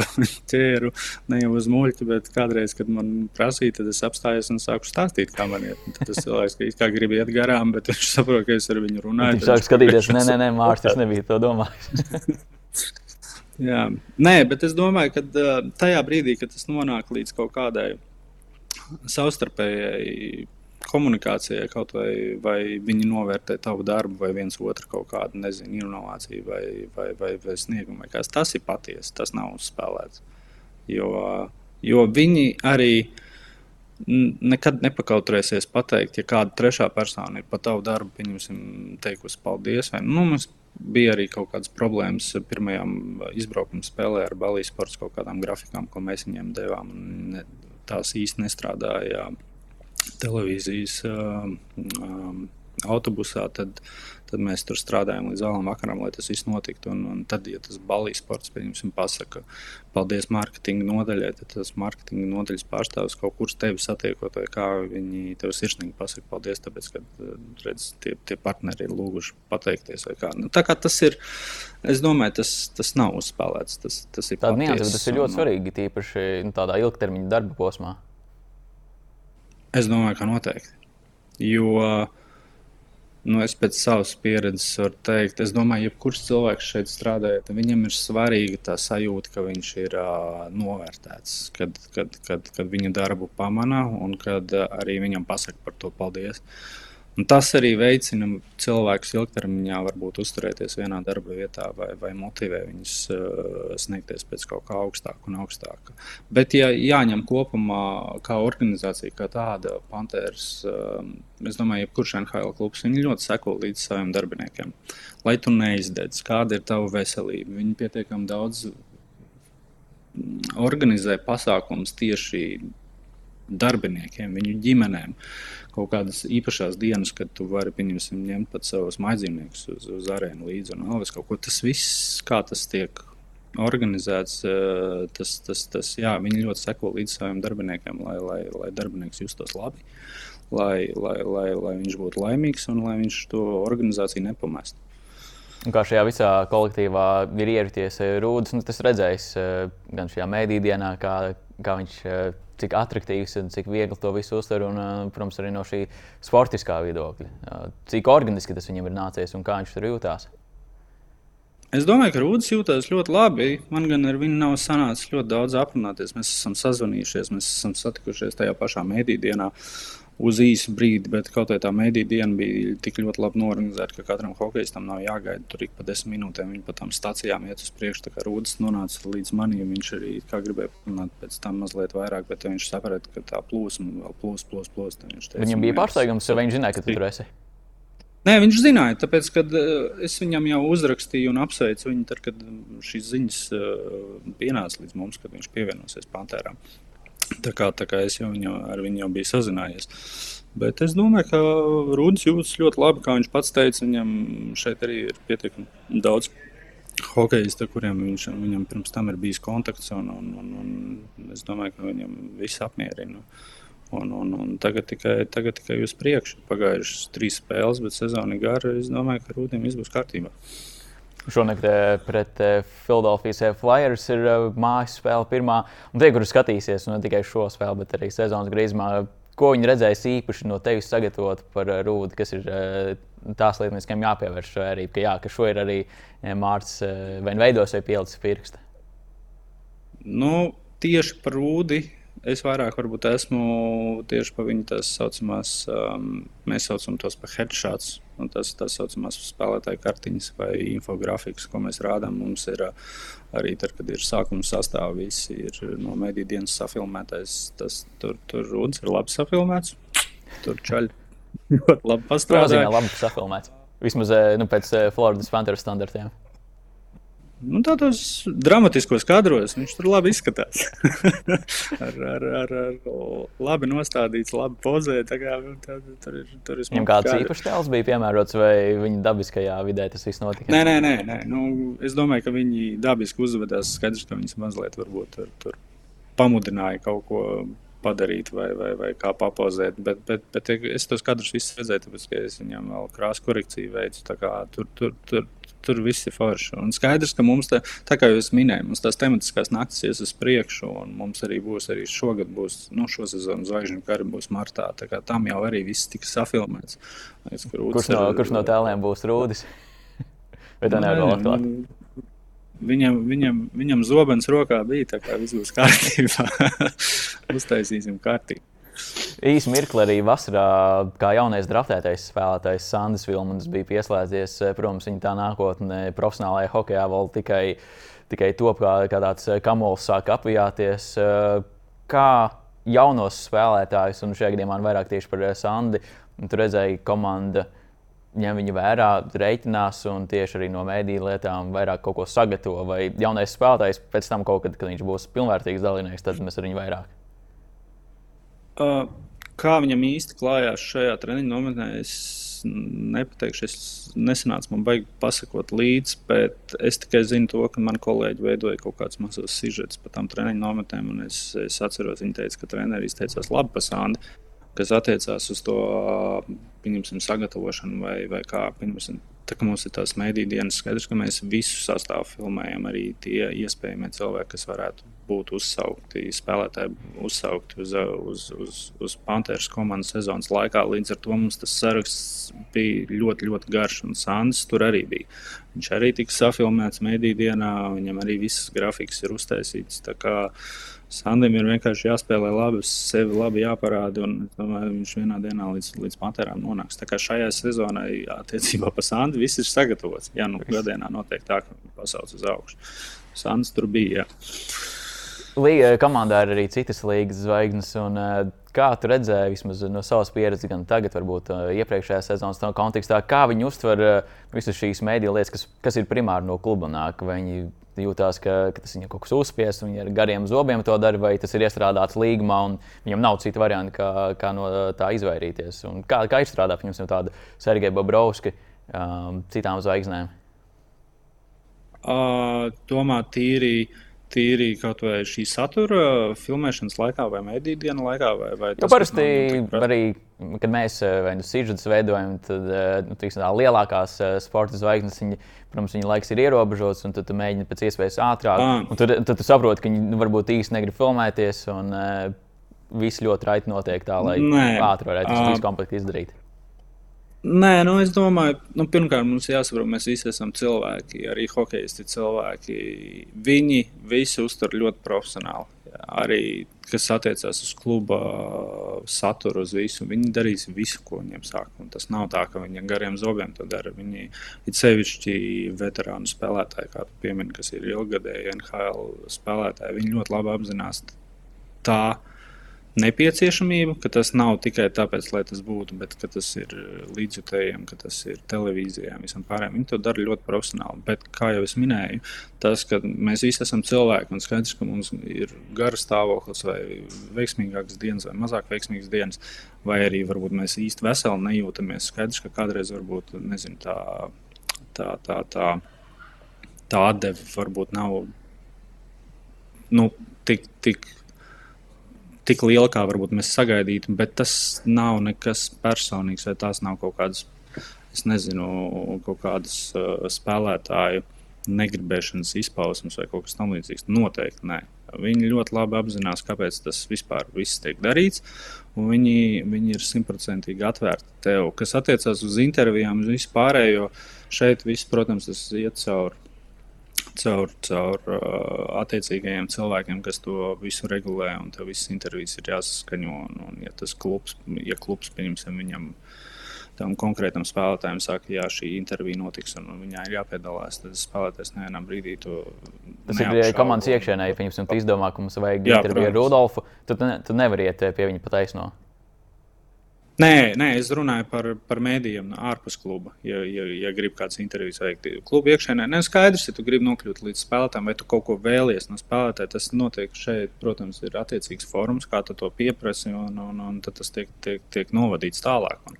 Speaker 2: ķēru ne jau uz muļķa, bet kādreiz, kad man prasīja, tad es apstājos un sāku stāstīt, kā man iet. Tad tas cilvēks, ka kā grib iet garām, bet viņš saprot, ka es ar viņu runāju.
Speaker 1: Viņš sāk skatīties, nē, nē, nē Mārcis, nebija to domājis.
Speaker 2: Jā, nē, bet es domāju, ka tajā brīdī, kad tas nonāk līdz kaut kādai savstarpējai komunikācijai, kaut vai, vai viņi novērtē tavu darbu, vai viens otru kaut kādu nezinu, inovāciju vai, vai, vai, vai sniegumu. Vai tas ir patiesi, tas nav uzspēlēts. Jo, jo viņi arī nekad nepakautrēsies pateikt, ja kāda trešā persona ir par tavu darbu, pieņemsim, teikusi paldies. Vai, nu, bija arī kaut kādas problēmas pirmajā izbraukuma spēlē ar balijas sports kaut kādām grafikām, ko mēs viņiem devām. Ne, tās īsti nestrādāja televīzijas um, um, autobusā, tad, tad mēs tur strādājam līdz vēlam vakaram, lai tas viss notiktu. Un, un tad, ja tas balijas sports, pieņemsim, pasaka, paldies mārketinga nodaļai, tad tas mārketinga nodaļas pārstāvis kaut kur tevi satiekot, vai kā viņi tev sirsnīgi pasaka paldies, tāpēc, ka redz, tie, tie partneri ir lūguši pateikties. Nu, tā kā tas ir, es domāju, tas, tas nav uzspēlēts. Tas, tas ir,
Speaker 1: nianses, tas ir ļoti svarīgi, tīpaši nu, tādā ilgtermiņa darba posmā.
Speaker 2: Es domāju, ka noteikti. Jo Nu, es pēc savas pieredzes varu teikt, es domāju, ka jebkurš cilvēks šeit strādājot, viņam ir svarīga tā sajūta, ka viņš ir uh, novērtēts, kad, kad, kad, kad viņa darbu pamana un kad uh, arī viņam pasaka par to paldies. Uh, Un tas arī veicina cilvēkus ilgtermiņā, varbūt uzturēties vienā darba vietā vai, vai motivē viņus uh, sniegties pēc kaut kā augstāka un augstāka. Bet, ja jāņem kopumā, kā organizācija, kā tāda, Panthers, uh, es domāju, jebkurš NHL klubs ļoti seko līdz saviem darbiniekiem. Lai tu neizdedz, kāda ir tava veselība. Viņi pietiekami daudz organizē pasākumus tieši darbiniekiem, viņu ģimenēm. Kaut kādas īpašas dienas, kad tu vari ņemt pat savus maizīniekus uz, uz arēnu līdzi un vēl kaut ko. Tas viss, kā tas tiek organizēts, eh, tas, tas, tas jā, viņi ļoti seko līdz saviem darbiniekiem, lai, lai, lai darbinieks justos labi, lai, lai, lai, lai viņš būtu laimīgs un lai viņš to organizāciju nepamestu.
Speaker 1: Kā šajā visā kolektīvā ir ieraties eh, Rūdas, nu, tas redzējis eh, gan šajā mēdīdienā, kā, kā viņš cik attraktīvs un cik viegli to visu uztver. Un, protams, arī no šī sportiskā viedokļa. Cik organiski tas viņam ir nācies un kā viņš tur jūtās.
Speaker 2: Es domāju, ka Rūdas jūtas ļoti labi. Man gan ar viņu nav sanācis ļoti daudz aprunāties. Mēs esam sazvanījušies, mēs esam satikušies tajā pašā mēdīdienā. Uh, uz īsu brīdi, bet kaut kā tā mediju diena bija tik ļoti labi norganizēta, ka katram hokeistam nav jāgaida tur ik pa desmit minūtēm. Viņi pa tām stācijām iet uz priekšu. Tā kā Rūdas nonāca līdz manim, viņš arī gribēja parunāt pēc tam mazliet vairāk, bet viņš saprata, ka tā plūsma vēl plūs, plūs, plūs.
Speaker 1: Viņam bija pārsteigums, vai viņš zināja, ka tu tur esi?
Speaker 2: Nē, viņš zināja, tāpēc, kad uh, es viņam jau uzrakstīju un apsveicu viņu, tad, kad šīs ziņas uh, pienāca līdz mums, kad viņš pievienosies Pantēram. Tā kā, tā kā es jau viņu, ar viņu jau biju sazinājies. Bet es domāju, ka Rudis jūtas ļoti labi. Kā viņš pats teica, viņam šeit arī ir pietiekami daudz hokeja, kuriem viņš, viņam pirms tam ir bijis kontakts. Un, un, un, un es domāju, ka viņam viss apmierina. Un, un, un tagad, tikai, tagad tikai uz priekšu. Pagājušas trīs spēles, bet sezona ir gara. Es domāju, ka Rudim viss būs kārtībā.
Speaker 1: Šonakt eh, pret eh, Philadelphia Flyers ir eh, mājas spēle pirmā. Un tie, kuri skatīsies ne tikai šo spēli, bet arī sezonas grīzumā, ko viņi redzēs īpaši no tevis sagatavot par Rūdu, kas ir tās lietas, kam jāpievērš arī, ka, jā, ka šo ir arī Mārcis vai nu veidos vai pielicis pirksta.
Speaker 2: Nu, tieši par Rūdu Es vairāk varbūt esmu tieši par viņu tās saucamās, um, mēs saucam tos par headshots, un tas tā saucamās spēlētāju kartiņas vai infografikas, ko mēs rādām. Mums ir uh, arī tad, kad ir sākuma sastāvā, visi ir no mediju dienas safilmētais. Tas tur, tur rudas ir labi safilmēts, tur čaļi ļoti labi pastrādāja.
Speaker 1: Labi safilmēts. Vismaz eh, nu, pēc eh, Floridas Panthers standartiem.
Speaker 2: Nu, tādos dramatiskos kadros viņš tur labi izskatās. ar, ar, ar, ar labi nostādīts, labi pozēts. Tā, tur ir, tur ir
Speaker 1: Viņam kāds kāda... īpašs tēls bija piemērots, vai viņa dabiskajā vidē tas viss notika?
Speaker 2: Nē, nē, nē. nē. Nu, es domāju, ka viņi dabiski uzvedās. Skaidrs, ka viņas mazliet varbūt tur, tur pamudināja kaut ko padarīt vai, vai, vai kā papozēt. Bet, bet, bet es tos kadrus visus redzēju, tāpēc, ka es viņam vēl krāsu korekciju veicu. Tur, tur, tur, tur viss ir forši. Un skaidrs, ka mums, tā, tā kā jūs minējāt, mums tās tematiskās naktis ies uz priekšu, un mums arī būs arī šogad, būs, nu, šo sezonu zvaigžņu kara būs martā. Tam jau arī viss tika safilmēts.
Speaker 1: Kurš no, ar, kurš no tēliem būs rūdis? Vai tā nevar vēl atklāt?
Speaker 2: Nu, viņam, viņam, viņam zobens rokā bija, tā kā viss būs kārtībā. Uztaisīsim kārtību.
Speaker 1: Īsi mirkli arī vasarā, kā jaunais draftētais spēlētājs Sandis Vilmans bija pieslēdzies. Protams, viņa tā nākotne profesionālajā hokeja vēl tikai, tikai top, kā, kā tāds kamols sāk apvijāties. Kā jaunos spēlētājus, un šajā gadījumā vairāk tieši par Sandi, tur redzēja komanda ņem viņu vērā, reiķinās un tieši arī no mēdīņu lietām vairāk kaut ko sagatavo. Vai jaunais spēlētājs pēc tam, kaut kad, kad viņš būs pilnvērtīgs dalībnieks, tad mēs ar viņu vairāk.
Speaker 2: Uh, kā viņam īsti klājās šajā treniņa nometnē, es nepateikšu. Es nesanācu man baigi pasakot līdzi, bet es tikai zinu to, ka man kolēģi veidoja kaut kādus mazus sižetus par tām treniņa nometnēm. Es, es atceros, viņi teica, ka treneris izteicās labi par Sandi, kas attiecās uz to sagatavošanu vai, vai kā. Pieņemsim, tā mums ir tās mēdīņu dienas, skaidrs, ka mēs visu sastāvu filmējam, arī tie iespējamie cilvēki, kas varētu būtu uzsaukti, spēlētāji uzsaukti uz, uz, uz, uz Panthers komandas sezonas laikā. Līdz ar to mums tas saraksts bija ļoti, ļoti garš, un Sandrs tur arī bija. Viņš arī tika safilmēts mediju dienā, viņam arī visas grafikas ir uztaisītas. Sandim ir vienkārši jāspēlē labi, sevi labi jāparāda, domāju, viņš vienā dienā līdz, līdz patērām nonāks. Tā kā šajā sezonā attiecībā par Sandu viss ir sagatavots. Jā, nu, gadienā noteikti tā, ka pasaules uz augšu. Sands tur bija. Jā.
Speaker 1: Līga komandā ir arī citas līgas zvaigznes. Un, eh, kā tu redzēji, vismaz no savas pieredzes, gan tagad, varbūt eh, iepriekšējā sezonas kontekstā, kā viņi uztver eh, visas šīs mēdīņu lietas, kas, kas ir primāri no kluba nāk? Viņi jūtās, ka, ka tas viņam kaut kas uzspiests, un viņi ar gariem zobiem to dara, vai tas ir iestrādāts līgumā, un viņam nav citu variantu, kā, kā no tā izvairīties. Un kā, kā izstrādāt viņam tādu Sergeju Bobrovski um, citām zvaigznēm?
Speaker 2: Uh, domā, tīri uh, tīri kaut vai šī satura filmēšanas laikā, vai mediju dienas laikā? Vai, vai
Speaker 1: tas, nu, parasti arī, kad mēs eh, vai nu sižetus veidojam, tad eh, nu, tiksim, lielākās eh, sporta zvaigznes, viņi, protams, viņa laiks ir ierobežots, un tu mēģini pēc iespējas ātrāk. Ah. Tad, tad tu saproti, ka viņi nu, varbūt īsti negrib filmēties, un viss ļoti raiti notiek tā, lai ātri varētu to visu komplektu izdarīt.
Speaker 2: Nē, nu es domāju, nu, pirmkārt, mums jāsaprot, mēs visi esam cilvēki, arī hokeisti cilvēki. Viņi visi uztver ļoti profesionāli. Arī kas attiecās uz kluba saturu, uz visu. Viņi darīs visu, ko viņiem saka. Un tas nav tā, ka viņi ar gariem zobiem to dara. Viņi ir sevišķi veterānu spēlētāji, kā tu piemini, kas ir ilgadēji NHL spēlētāji. Viņi ļoti labi apzinās tā nepieciešamība, ka tas nav tikai tāpēc, lai tas būtu, bet tas ir līdzjutējiem, ka tas ir televīzijām, visam pārējiem. Viņi to dara ļoti profesionāli. Bet, kā jau es minēju, tas, ka mēs visi esam cilvēki un skaidrs, ka mums ir garas stāvoklis, vai veiksmīgākas dienas, vai mazāk veiksmīgas dienas, vai arī varbūt mēs īsti veseli nejūtamies. Skaidrs, ka kādreiz varbūt nezinu, tā, tā, tā, tā, tā atdeve varbūt nav nu, tik. tik tik liela, kā varbūt mēs sagaidītu, bet tas nav nekas personīgs, vai tās nav kaut kādas, es nezinu, kaut kādas uh, spēlētāju negribēšanas izpausmes vai kaut kas tamlīdzīgs. Noteikti nē. Viņi ļoti labi apzinās, kāpēc tas vispār viss tiek darīts. Viņi, viņi ir simtprocentīgi atvērti tev. Kas attiecās uz intervijām, uz vispārējo, šeit viss, protams, tas iet cauri caur, caur uh, attiecīgajiem cilvēkiem, kas to visu regulē. Un tev visas intervijas ir jāsaskaņo. Un, un ja tas klubs, ja klubs pieņemsim viņam. Tam konkrētam spēlētājam saka, ka šī intervija notiks un viņai ir jāpiedalās. Tad spēlētājs nevienā brīdī to.
Speaker 1: Tas ir komandas iekšēnē, ja viņš izdomā, ka mums vajag interviju ar Rudolfu. Tad, ne, tad nevar iet pie viņa pataisno.
Speaker 2: Nē, nē, es runāju par, par mēdījiem ārpus kluba. Ja, ja, ja gribi kādas intervijas veikt klubu iekšēnē, nē, skaidrs, ja tu gribi nokļūt līdz spēlētājiem, vai tu kaut ko vēlies no spēlētāja, tas notiek šeit, protams, ir attiecīgs forums, kā tu to pieprasi, un, un, un tas tiek, tiek, tiek novadīts tālāk. Un,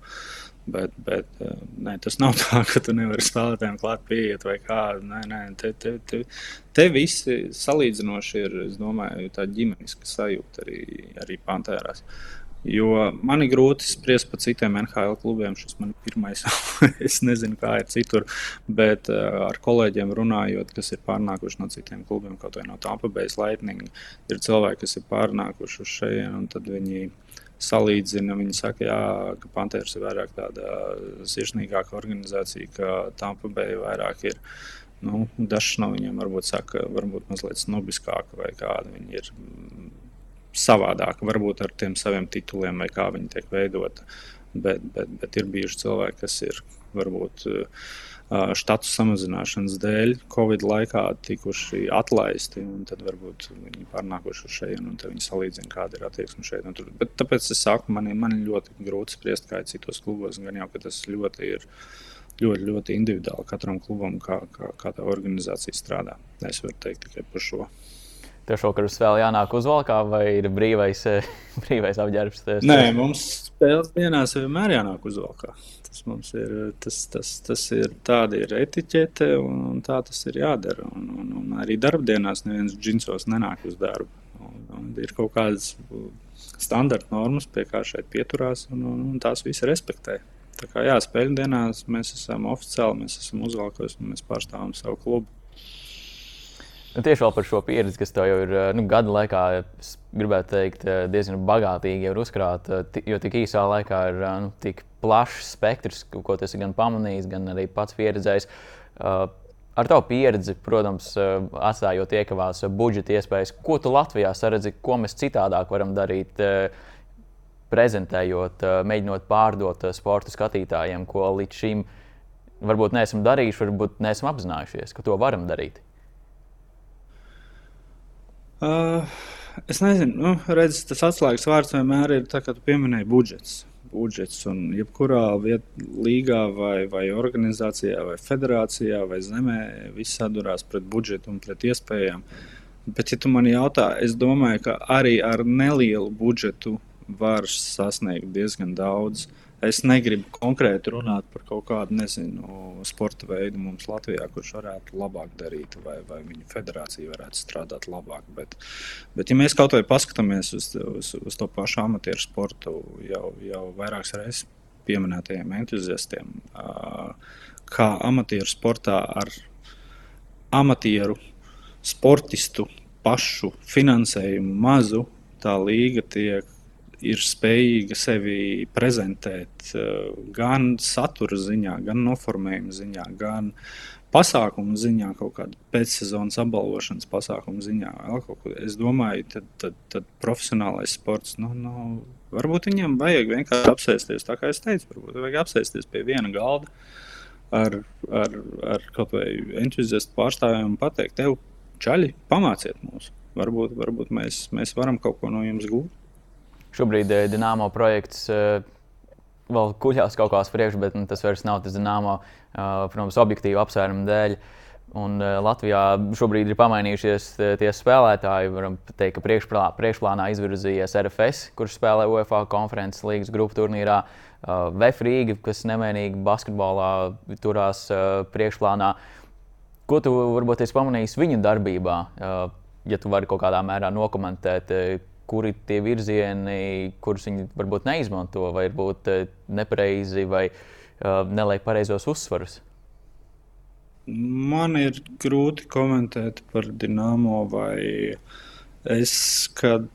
Speaker 2: bet, bet nē, tas nav tā, ka tu nevari spēlētājiem klāt pieiet vai kā. Nē, nē, te, te, te, te visi salīdzinoši ir, es domāju, tā ģimeniska sajūta arī, arī Pantērās. Jo man ir grūti spriest par citiem NHL klubiem. Šis man ir pirmais. es nezinu, kā ir citur. Bet uh, ar kolēģiem runājot, kas ir pārnākuši no citiem klubiem, kaut vai no Tampa Bay Lightning, ir cilvēki, kas ir pārnākuši uz šejienes, un tad viņi salīdzina. Viņi saka, jā, ka Panthers ir vairāk tāda sirsnīgāka organizācija, ka Tampa Bay vairāk ir. Nu, dažs no viņiem varbūt saka, varbūt mazliet snobiskāka vai kāda viņi ir savādāk, varbūt ar tiem saviem tituliem, vai kā viņi tiek veidoti. Bet, bet, bet ir bijuši cilvēki, kas ir varbūt štatu samazināšanas dēļ, Covid laikā tikuši atlaisti, un tad varbūt viņi pārnākuši uz šejienes, un viņi salīdzina, kāda ir attieksme šeit. Bet tāpēc es saku, man, man ir ļoti grūti spriest, kā ir citos klubos, gan jau, ka tas ļoti ir ļoti, ļoti individuāli katram klubam, kā, kā, kā tā organizācija strādā. Es varu teikt tikai par šo.
Speaker 1: Tev šovakar vēl jānāk uz valkā, vai ir brīvais, brīvais apģērbs?
Speaker 2: Nē, mums spēles dienās vienmēr jānāk uz valkā. Tas mums ir, tas, tas, tas ir tāda ir etiķete, un, un tā tas ir jādara. Un, un, un arī darbdienās neviens džinsos nenāk uz darbu. Un, un ir kaut kādas standarta normas, pie kā šeit pieturās, un, un, un tās visi respektē. Tā kā jā, spēļu dienās mēs esam oficiāli, mēs esam uzvalkos un mēs pārstāvam savu klubu.
Speaker 1: Nu, tieši par šo pieredzi, kas tev jau ir nu, gada laikā, gribētu teikt, diezgan bagātīgi uzkrāta. Jo tik īsā laikā ir nu, tik plašs spektrs, ko tas ir gan pamanījis, gan arī pats pieredzējis. Ar tavu pieredzi, protams, atstājot iekavās budžeta iespējas, ko tu Latvijā saredzi, ko mēs citādāk varam darīt, prezentējot, mēģinot pārdot sporta skatītājiem, ko līdz šim varbūt neesam darījuši, varbūt neesam apzinājušies, ka to varam darīt.
Speaker 2: Uh, es nezinu, nu, redz, tas atslēgas vārds vienmēr ir tas, ka tu pieminēji budžets. Budžets un jebkurā viet, līgā, vai, vai organizācijā, vai federācijā, vai zemē, viss sadurās pret budžetu un pret iespējām. Bet, ja tu man jautā, es domāju, ka arī ar nelielu budžetu var sasniegt diezgan daudz. Uh, Es negribu konkrēti runāt par kaut kādu nezinu, sporta veidu mums Latvijā, kurš varētu labāk darīt, vai, vai viņa federācija varētu strādāt labāk. Bet, bet ja mēs kaut vai paskatāmies uz, uz, uz to pašu amatieru sportu, jau, jau vairākas reizes pieminētajiem entuziastiem, kā amatieru sportā ar amatieru sportistu pašu finansējumu mazu, tā līga tiek ir spējīga sevi prezentēt eh, gan satura ziņā, gan noformējuma ziņā, gan pasākumu ziņā, kaut kāda pēcsezonas apbalvošanas pasākumu ziņā. Es domāju, tad, tad, tad profesionālais sports, nu, nu, varbūt viņam vajag vienkārši apsēsties, tā kā es teicu, varbūt vajag apsēsties pie viena galda ar, ar, ar kaut vai entuziastu pārstāvjiem un pateikt, tev, čaļi, pamāciet mūs. Varbūt, varbūt mēs, mēs varam kaut ko no jums gūt.
Speaker 1: Šobrīd eh, Dienāmo projekts eh, vēl kuļās kaut kādā priekšā, bet nu, tas vairs nav tas Dienāmo, eh, protams, objektīvu apsvērumu dēļ. Un Latvijā šobrīd ir pamainījušies tie spēlētāji. Varam teikt, ka priekšplānā, priekšplānā izvirzījies RFS, kurš spēlē UEFA konferences līgas grupu turnīrā. VF Rīga, kas nemainīgi basketbolā turās priekšplānā. Ko tu varbūt esi pamanījis viņu darbībā? Ja tu vari kaut kādā mērā nokomentēt, kuri tie virzieni, kurus viņi varbūt neizmanto, vai varbūt eh, nepareizi vai uh, neliek pareizos uzsvarus?
Speaker 2: Man ir grūti komentēt par Dienāmo, vai es, kad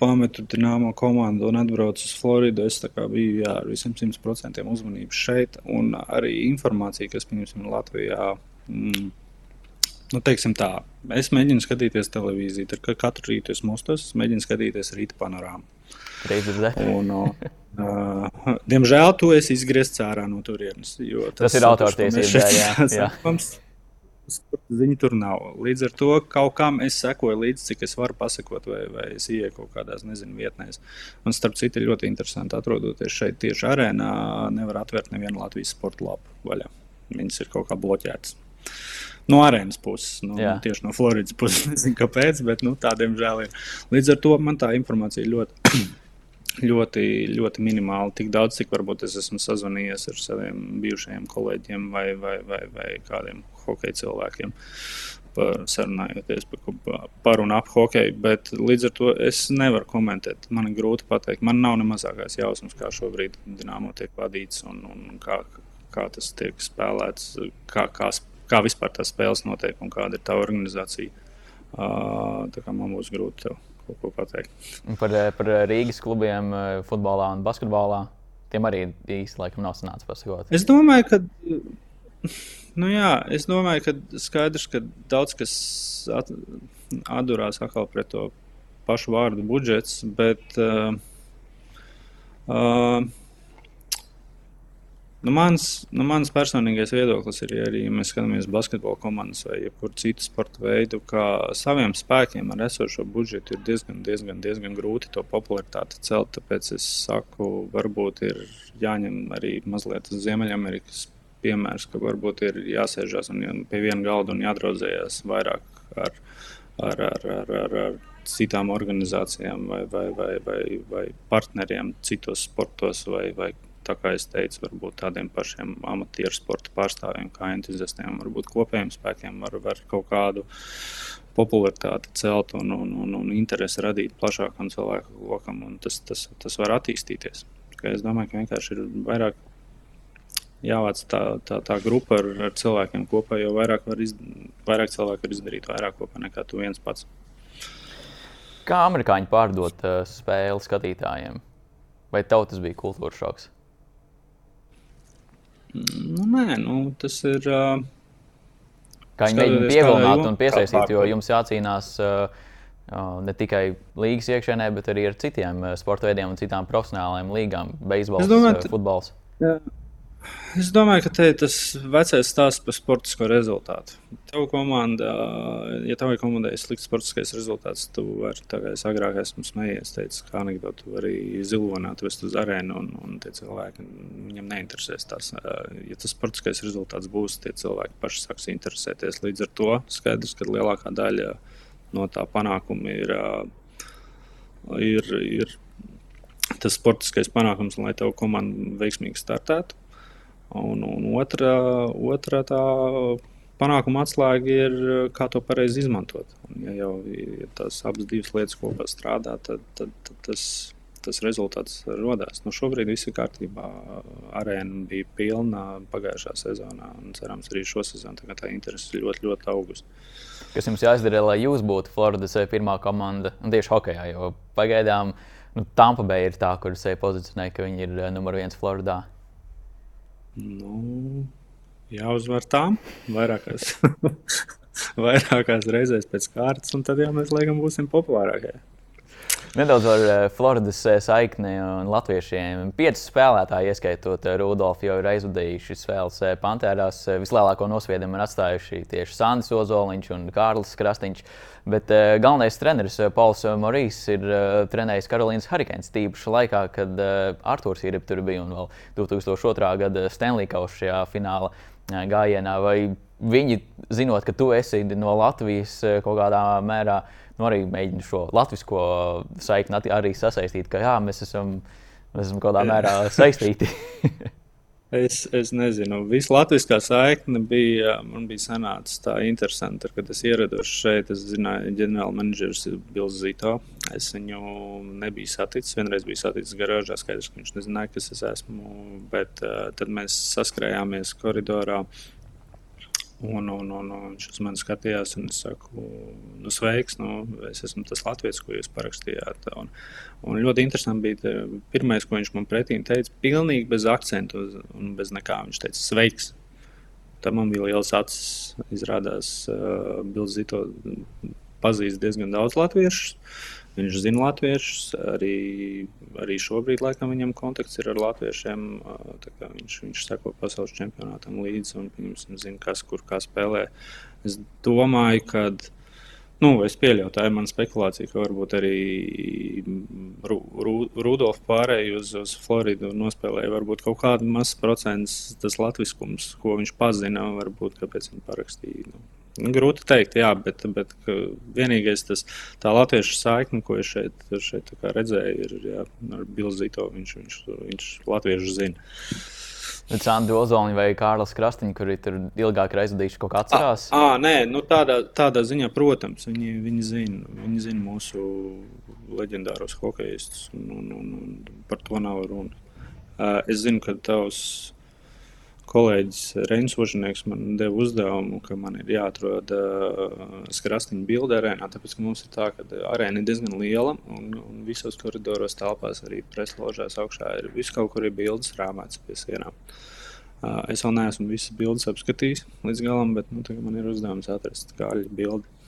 Speaker 2: pametu Dienāmo komandu un atbraucu uz Floridu, es biju jā, ar visiem 100% uzmanību šeit, un arī informācija, kas, pieņemsim, Latvijā. Mm, nu, teiksim tā, es mēģinu skatīties televīziju. Tad, kad katru rītu es mostos, es mēģinu skatīties rīta panorāmu. Un, uh, diemžēl tu esi izgriezts ārā no turienes.
Speaker 1: Tas, tas ir autortiesības.
Speaker 2: Ziņa tur nav. Līdz ar to kaut kam es sekoju līdzi, cik es varu pasakot, vai, vai es ieeju kaut kādās, nezinu, vietnēs. Un starp citu, ļoti interesanti atrodoties šeit tieši arēnā. Nevar atvērt nevienu Latvijas sporta lapu vaļā. Viņas ir kaut kā bloķētas. No arēnas puses, nu, Jā. tieši no Floridas puses. Nezinu, kāpēc, bet nu, tādiem žēl ir. Līdz ar to man tā informācija ļoti, ļoti, ļoti minimāla. Tik daudz, cik varbūt es esmu sazvanījies ar saviem bijušajiem kolēģiem vai, vai, vai, vai kādiem hokeja cilvēkiem. Sarunājoties par, par un ap hokeju, bet līdz ar to es nevaru komentēt. Man ir grūti pateikt. Man nav ne mazākais jausmas, kā šobrīd Dienāmo tiek vadīts un, un kā, kā tas tiek spēlēts, kā, kā kā vispār tās spēles notiek un kāda ir tā organizācija. Uh, tā kā man būs grūti tev kaut ko pateikt.
Speaker 1: Par, par Rīgas klubiem futbolā un basketbolā. Tiem arī īsti laikam nav sanācis pasakot.
Speaker 2: Es domāju, ka. Nu jā, es domāju, ka skaidrs, ka daudz kas at, atdurās atkal pret to pašu vārdu budžets, bet uh, uh, Nu, mans, nu, mans personīgais viedoklis ir, ja arī ja mēs skatāmies basketbola komandas vai jebkuru citu sporta veidu, ka saviem spēkiem ar esošo budžetu ir diezgan, diezgan, diezgan grūti to popularitāti celt. Tāpēc es saku, varbūt ir jāņem arī mazliet Ziemeļamerikas piemērs, ka varbūt ir jāsēžās un pie viena galda un jādraudzējas vairāk ar, ar, ar, ar, ar, ar citām organizācijām vai, vai, vai, vai, vai partneriem citos sportos vai, vai tā kā es teicu, varbūt tādiem pašiem amatieru sporta pārstāvjiem, kā entuziastiem, varbūt kopējiem spēkiem var, var kaut kādu popularitāti celt un, un, un, un interesi radīt plašākam cilvēku lokam, un tas, tas, tas var attīstīties. Tikai es domāju, ka vienkārši ir vairāk jāvāc tā, tā, tā grupa ar, ar cilvēkiem kopā, jo vairāk, iz, vairāk cilvēku var izdarīt vairāk kopā nekā tu viens pats.
Speaker 1: Kā amerikāņi pārdot uh, spēli skatītājiem? Vai tev tas bija kultūras šoks?
Speaker 2: Nu, nē, nu, tas ir. Uh,
Speaker 1: Kā viņi mēģina pievilināt un piesaistīt, jo jums jācīnās uh, ne tikai līgas iekšēnē, bet arī ar citiem sporta veidiem un citām profesionālajām līgām, beisbols, domāju, futbols. Jā.
Speaker 2: Es domāju, ka te ir tas vecais stāsts par sportisko rezultātu. Tev komanda, ja tavai komandai ir slikts sportiskais rezultāts, tu vari, es agrāk esmu smējies, teicu, kā anekdotu, tu vari zilonāt, vest uz arēnu, un, un tie cilvēki, viņam neinteresēs tās. Ja tas sportiskais rezultāts būs, tie cilvēki paši sāks interesēties. Līdz ar to skaidrs, ka lielākā daļa no tā panākuma ir, ir, ir tas sportiskais panākums, lai tev komanda veiksmīgi startētu. Un, un otra, otra tā panākuma atslēga ir, kā to pareizi izmantot. Un, ja jau ja tās abas lietas kopā strādā, tad, tad, tad tas, tas rezultāts radās. Nu, šobrīd viss ir kārtībā. Arēna bija pilna pagājušā sezonā, un cerams, arī šo sezonu tā, tā interese ir ļoti, ļoti augusta.
Speaker 1: Kas jums jāizdara, lai jūs būtu Floridas pirmā komanda, tieši hokeja, jo pagaidām nu, Tampa Bay ir tā, kur sevi pozicionē, ka viņi ir numur viens Floridā.
Speaker 2: Nu, jāuzvar tām vairākās, vairākās reizēs pēc kārtas, un tad jau mēs laikam būsim populārākie.
Speaker 1: Nedaudz par eh, Floridas eh, saikni un latviešiem. Pieci spēlētāji, ieskaitot eh, Rudolfu, jau ir aizvadījuši spēles Pantērās. Vislielāko nosviedumu ir atstājuši tieši Sandis Ozoliņš un Kārlis Krastīņš. Bet galvenais treneris Pauls Morīs ir trenējis Karolīnas Hurricanes tīpaši laikā, kad Arthurs Irip tur bija un vēl 2002. gada Stanley Kausa šajā fināla gājienā. Vai viņi, zinot, ka tu esi no Latvijas kaut kādā mērā, uh, nu, arī mēģinu šo latviešu saikni arī sasaistīt, ka jā, mēs esam, mēs esam kaut kādā mērā saistīti.
Speaker 2: Es, es nezinu, visa latviskā saikne bija, man bija sanācis tā interesanti, kad es ierados šeit. Es zināju, ģenerāla menedžers ir Bils Zito. Es viņu nebiju saticis, vienreiz biju saticis garāžā, skaidrs, ka viņš nezināja, kas es esmu, bet uh, tad mēs saskrējāmies koridorā. Uh, Un, un, un, un viņš uz mani skatījās, un es saku, nu, sveiks, nu, es esmu tas latviečs, ko jūs parakstījāt. Un, un ļoti interesanti bija pirmais, ko viņš man pretī teica, pilnīgi bez akcentu un bez nekā. Viņš teica, sveiks. Tam man bija liels acis. Izrādās, uh, Bills Zito pazīst diezgan daudz latviešu. Viņš zina latviešus, arī, arī šobrīd laikam viņam kontakts ir ar latviešiem. Viņš, viņš seko pasaules čempionātam līdzi un viņš zina, kas kur kā spēlē. Es domāju, ka. Nu, es pieļauju, tā ir mana spekulācija, ka varbūt arī Ru, Ru, Rudolf pārēju uz, uz Floridu nospēlēja varbūt kaut kādu mazu procentu tas latviskums, ko viņš pazina, varbūt kāpēc viņš parakstīja. Nu, Grūti pateikt, jā, bet, bet vienīgais tas latviešu saikne, ko es šeit, šeit redzēju, ir jā, ar Bilzīto. Viņš, viņš, viņš latviešu zina.
Speaker 1: Bet Sandra Ozoliņa vai Kārlis Krastīņš, kuri tur ilgāk ir aizvadījuši kaut kā atcerās?
Speaker 2: À, nē, nu tādā, tādā ziņā, protams, viņi, viņi, zina, viņi zina mūsu leģendāros hokeistus, un, un, un, par to nav runa. Es zinu, ka tavs kolēģis Reinis Ožanieks man deva uzdevumu, ka man ir jāatrod uh, skrastiņa bilde arēnā, tāpēc, mums ir tā, ka arēna ir diezgan liela un, un visos koridoros telpās arī presložās augšā ir viss kaut kur ir bildes rāmēts pie sienām. Uh, es vēl neesmu visas bildes apskatījis līdz galam, bet nu, man ir uzdevums atrast kāļu bildi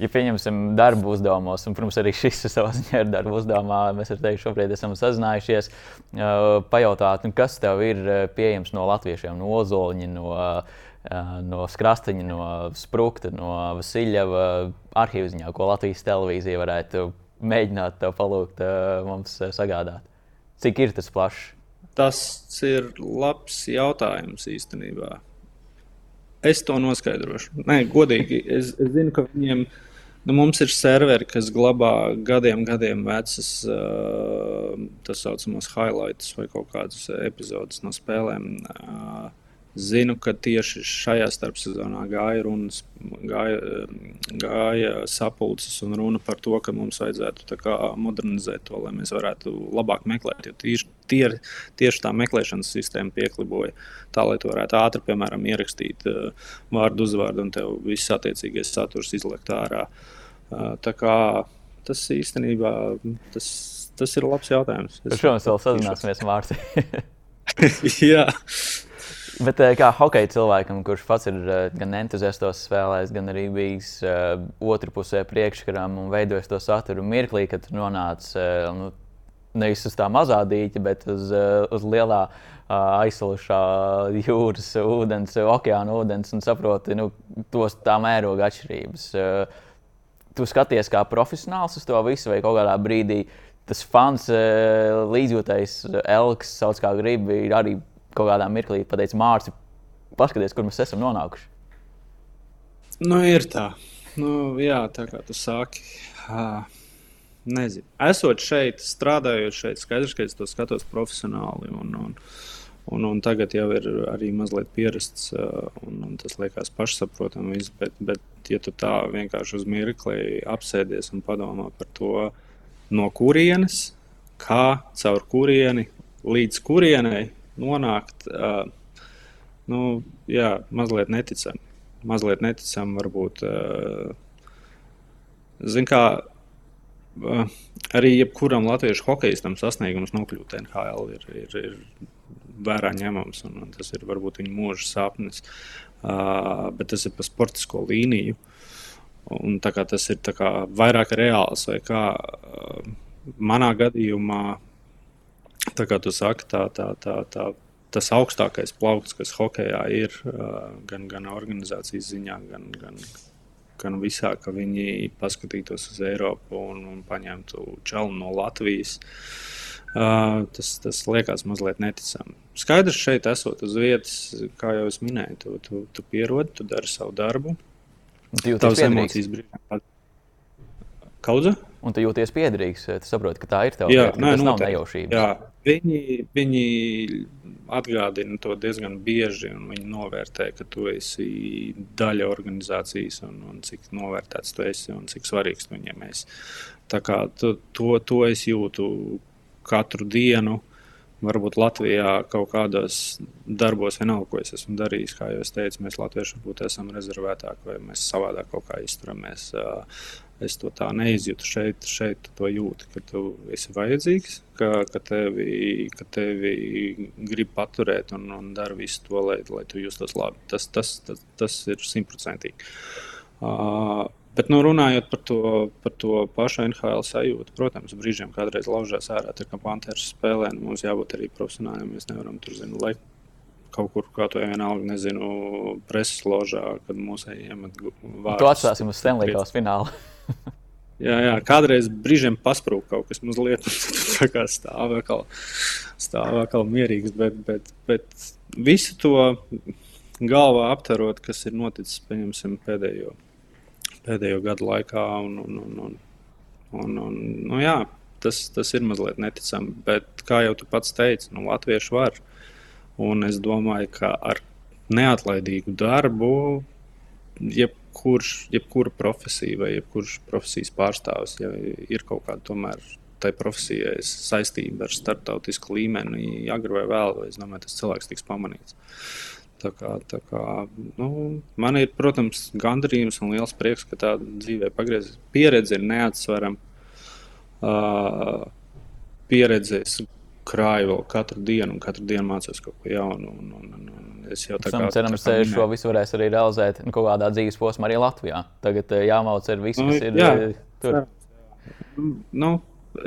Speaker 1: ja pieņemsim darbu uzdevumos, un, protams, arī šis savā ziņā ir darba uzdevumā, mēs ar tevi šobrīd esam sazinājušies, pajautāt, nu, kas tev ir pieejams no latviešiem, no Ozoliņa, no, no Skrastiņa, no Sprūkta, no Vasiljava arhīvu ziņā, ko Latvijas televīzija varētu mēģināt tev palūgt mums sagādāt. Cik ir tas plašs?
Speaker 2: Tas ir labs jautājums īstenībā. Es to noskaidrošu. Nē, godīgi, es, es zinu, ka viņiem ir Nu, mums ir serveri, kas glabā gadiem, gadiem vecas tā saucamos highlights vai kaut kādas epizodes no spēlēm. Zinu, ka tieši šajā starpsezonā gāja, runas, gāja, gāja sapulces un runa par to, ka mums vajadzētu kā, modernizēt to, lai mēs varētu labāk meklēt. Jo tieši, tie, tieši tā meklēšanas sistēma piekliboja tā, lai tu varētu ātri, piemēram, ierakstīt uh, vārdu, uzvārdu un tev viss attiecīgais saturs izlikt ārā. Uh, tā kā tas īstenībā tas, tas ir labs jautājums.
Speaker 1: Par šo mēs vēl sazināsimies, Mārtiņ.
Speaker 2: Jā.
Speaker 1: Bet eh, kā hokeja cilvēkam, kurš pats ir eh, gan entuziastos spēlējis, gan arī bijis uh, otrā pusē priekškaram un veidojis to saturu mirklī, kad nonāca uh, nu, nevis uz tā mazā dīķa, bet uz, uh, uz lielā aizsalušā jūras ūdens, okeāna ūdens un saproti nu, tos tā mēroga atšķirības. Tu skaties kā profesionāls uz to visu, vai kaut kādā brīdī tas fans, līdzjūtais Elks, sauc kā gribi, ir arī kaut kādā mirklī pateica, Mārcis, paskaties, kur mēs esam nonākuši.
Speaker 2: Nu, ir tā. Nu, jā, tā kā tu sāki. Uh, nezinu. Esot šeit, strādājot šeit, skaidrs, ka es to skatos profesionāli. Un, un, un, un tagad jau ir arī mazliet pierasts, uh, un, un tas liekas pašsaprotami. Bet, bet, ja tu tā vienkārši uz mirkli apsēdies un padomā par to, no kurienes, kā, caur kurieni, līdz kurienei nonākt, uh, nu, jā, mazliet neticami. Mazliet neticami, varbūt. Uh, Zin kā, uh, arī jebkuram latviešu hokeistam sasniegums nokļūt NHL ir, ir, ir vērā ņemams, un, un tas ir varbūt viņa mūža sapnis. Uh, bet tas ir pa sportisko līniju. Un, tas ir kā, vairāk reāls. Kā, uh, manā gadījumā Tā kā tu saki, tā, tā, tā, tā, tas augstākais plaukts, kas hokeja ir, gan, gan organizācijas ziņā, gan, gan, gan visā, ka viņi paskatītos uz Eiropu un, un paņemtu čelu no Latvijas. Uh, tas, tas liekas mazliet neticami. Skaidrs, šeit esot uz vietas, kā jau es minēju, tu, tu, tu pierodi, tu dari savu darbu.
Speaker 1: Tavas emocijas
Speaker 2: brīvā. Kaudze?
Speaker 1: Un tu jūties piederīgs. Tu saproti, ka tā ir tava lieta. Tas nav nejaušības.
Speaker 2: Jā, viņi, viņi atgādina to diezgan bieži, un viņi novērtē, ka tu esi daļa organizācijas, un, un cik novērtēts tu esi un cik svarīgs tu viņiem esi. Tā kā tu, to, to es jūtu katru dienu. Varbūt Latvijā kaut kādos darbos, vienalga, ko es esmu darījis, kā jau es teicu, mēs latvieši varbūt esam rezervētāki vai mēs savādāk kaut kā izturamies. Es to tā neizjūtu. Šeit, šeit to jūti, ka tu esi vajadzīgs, ka, ka, tevi, ka tevi grib paturēt un, un dara visu to, lai, lai tu justos labi. Tas, tas, tas, tas ir simtprocentīgi. Uh, Bet, nu, runājot par to, par to pašu NHL sajūtu, protams, brīžiem kādreiz laužās ārā, tā kā Panthers spēlē, nu, mums jābūt arī profesionāļiem. Mēs nevaram tur zināt, lai kaut kur, kā to vienalga, nezinu, preses ložā, kad mūsu iemet
Speaker 1: vārdu. To atstāsim uz Stanley Kausa fināla.
Speaker 2: Jā, jā, kādreiz brīžiem pasprūk kaut kas mazliet, tā kā stāv vēl, stāv vēl mierīgs, bet, bet, bet visu to galvā aptverot, kas ir noticis pēdējo, pēdējo gadu laikā. Un, un, un, un, un, un, nu, jā, tas, tas ir mazliet neticami, bet kā jau tu pats teici, nu, latvieši var. Un es domāju, ka ar neatlaidīgu darbu, jeb jebkurš, jebkura profesija vai jebkurš profesijas pārstāvis, ja ir kaut kāda tomēr tai profesijai saistība ar starptautisku līmeni, agrāk vai vēlāk, es domāju, tas cilvēks tiks pamanīts. Tā kā, tā kā, nu, man ir, protams, gandarījums un liels prieks, ka tā dzīvē pagriezīs. Pieredze ir neatsverama. Uh, pieredzes krāju vēl katru dienu, un katru dienu mācos kaut ko jaunu. Un, un, un, un,
Speaker 1: Es jau tādu ceram, ka šo visu varēs arī realizēt nu, kaut kādā dzīves posmā arī Latvijā. Tagad eh, jāmauc ar visu, kas nu, ir jā, eh, tur.
Speaker 2: Nu,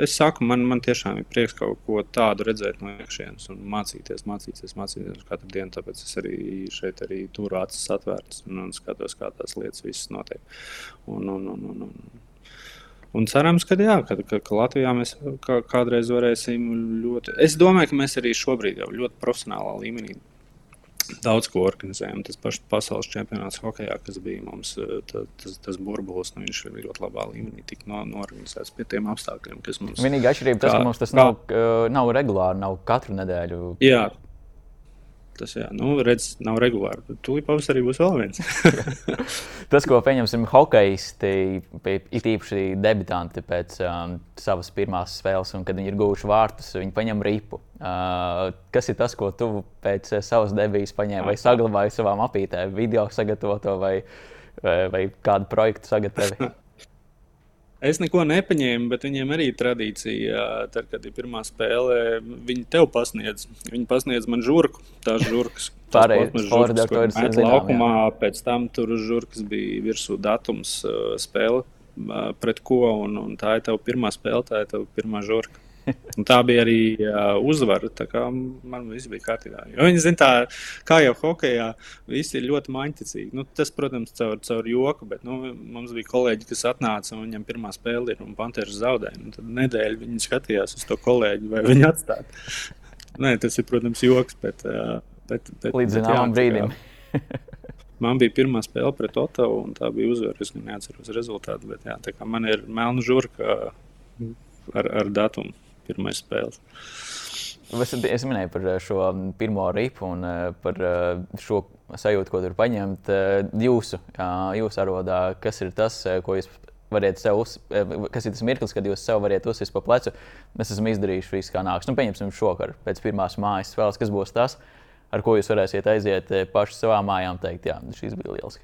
Speaker 2: es saku, man, man tiešām ir prieks kaut ko tādu redzēt no iekšienes un mācīties, mācīties, mācīties katru dienu. Tāpēc es arī šeit arī turu acis atvērtas un, un skatos, kā tās lietas visas notiek. Un, un, un, un, un, Un cerams, ka, jā, ka, ka, ka Latvijā mēs kā, kādreiz varēsim ļoti. Es domāju, ka mēs arī šobrīd jau ļoti profesionālā līmenī daudz ko organizējam. Tas pats pasaules čempionāts hokeja, kas bija mums, eh, tas, tas, tas burbulis, nu, viņš ir ļoti labā līmenī, tika no, norganizēts pie tiem apstākļiem, kas mums
Speaker 1: Vienīgā atšķirība tas, ka mums tas nav, uh, nav regulāri, nav katru nedēļu.
Speaker 2: Jā. Tas, jā, nu, redz, nav regulāri, tūlīt pavasarī būs vēl viens.
Speaker 1: Tas, ko pieņemsim, hokeisti, it īpaši debitanti pēc um, savas pirmās spēles, un kad viņi ir guvuši vārtus, viņi paņem ripu. Uh, kas ir tas, ko tu pēc uh, savas debijas paņēmi vai saglabāji savā apītē, video sagatavoto vai, vai, vai kādu projektu sagatavotu?
Speaker 2: Es neko nepaņēmu, bet viņiem arī tradīcija, tad, kad ir pirmā spēle, viņi tev pasniedz. Viņi pasniedz man žurku, tās žurkas.
Speaker 1: Pārējais ar to ir
Speaker 2: zinām, laukumā, jā. pēc tam tur žurkas bija virsū datums spēle pret ko, un, un tā ir tava pirmā spēle, tā ir tava pirmā žurka. Un tā bija arī uh, uzvara. Man viss bija kārtībā. Jo viņi zina, tā, kā jau hokeja, visi ir ļoti maņķicīgi. Nu, tas, protams, caur, caur joku, bet nu, mums bija kolēģi, kas atnāca un viņam pirmā spēle ir un Panthers zaudēja. Nu, tad nedēļu viņi skatījās uz to kolēģi, vai viņi atstāt. Nē, tas ir, protams, joks. Bet, uh, bet, bet,
Speaker 1: Līdz zināmam brīdim.
Speaker 2: Man bija pirmā spēle pret Otavu, un tā bija uzvara. Es neatceros rezultātu, bet jā, man ir melna žurka ar, ar datumu pirmais spēles.
Speaker 1: Es, es minēju par šo pirmo ripu un eh, par eh, šo sajūtu, ko tur paņemt. Eh, jūsu, jūsu arodā, kas ir tas, ko jūs variet sev, uz, kas ir tas mirklis, kad jūs sev varat uzsist pa plecu? Mēs esam izdarījuši visu, kā nāks. Nu, pieņemsim šovakar, pēc pirmās mājas spēles, kas būs tas, ar ko jūs varēsiet aiziet paši savā mājā un teikt, jā, šis bija liels.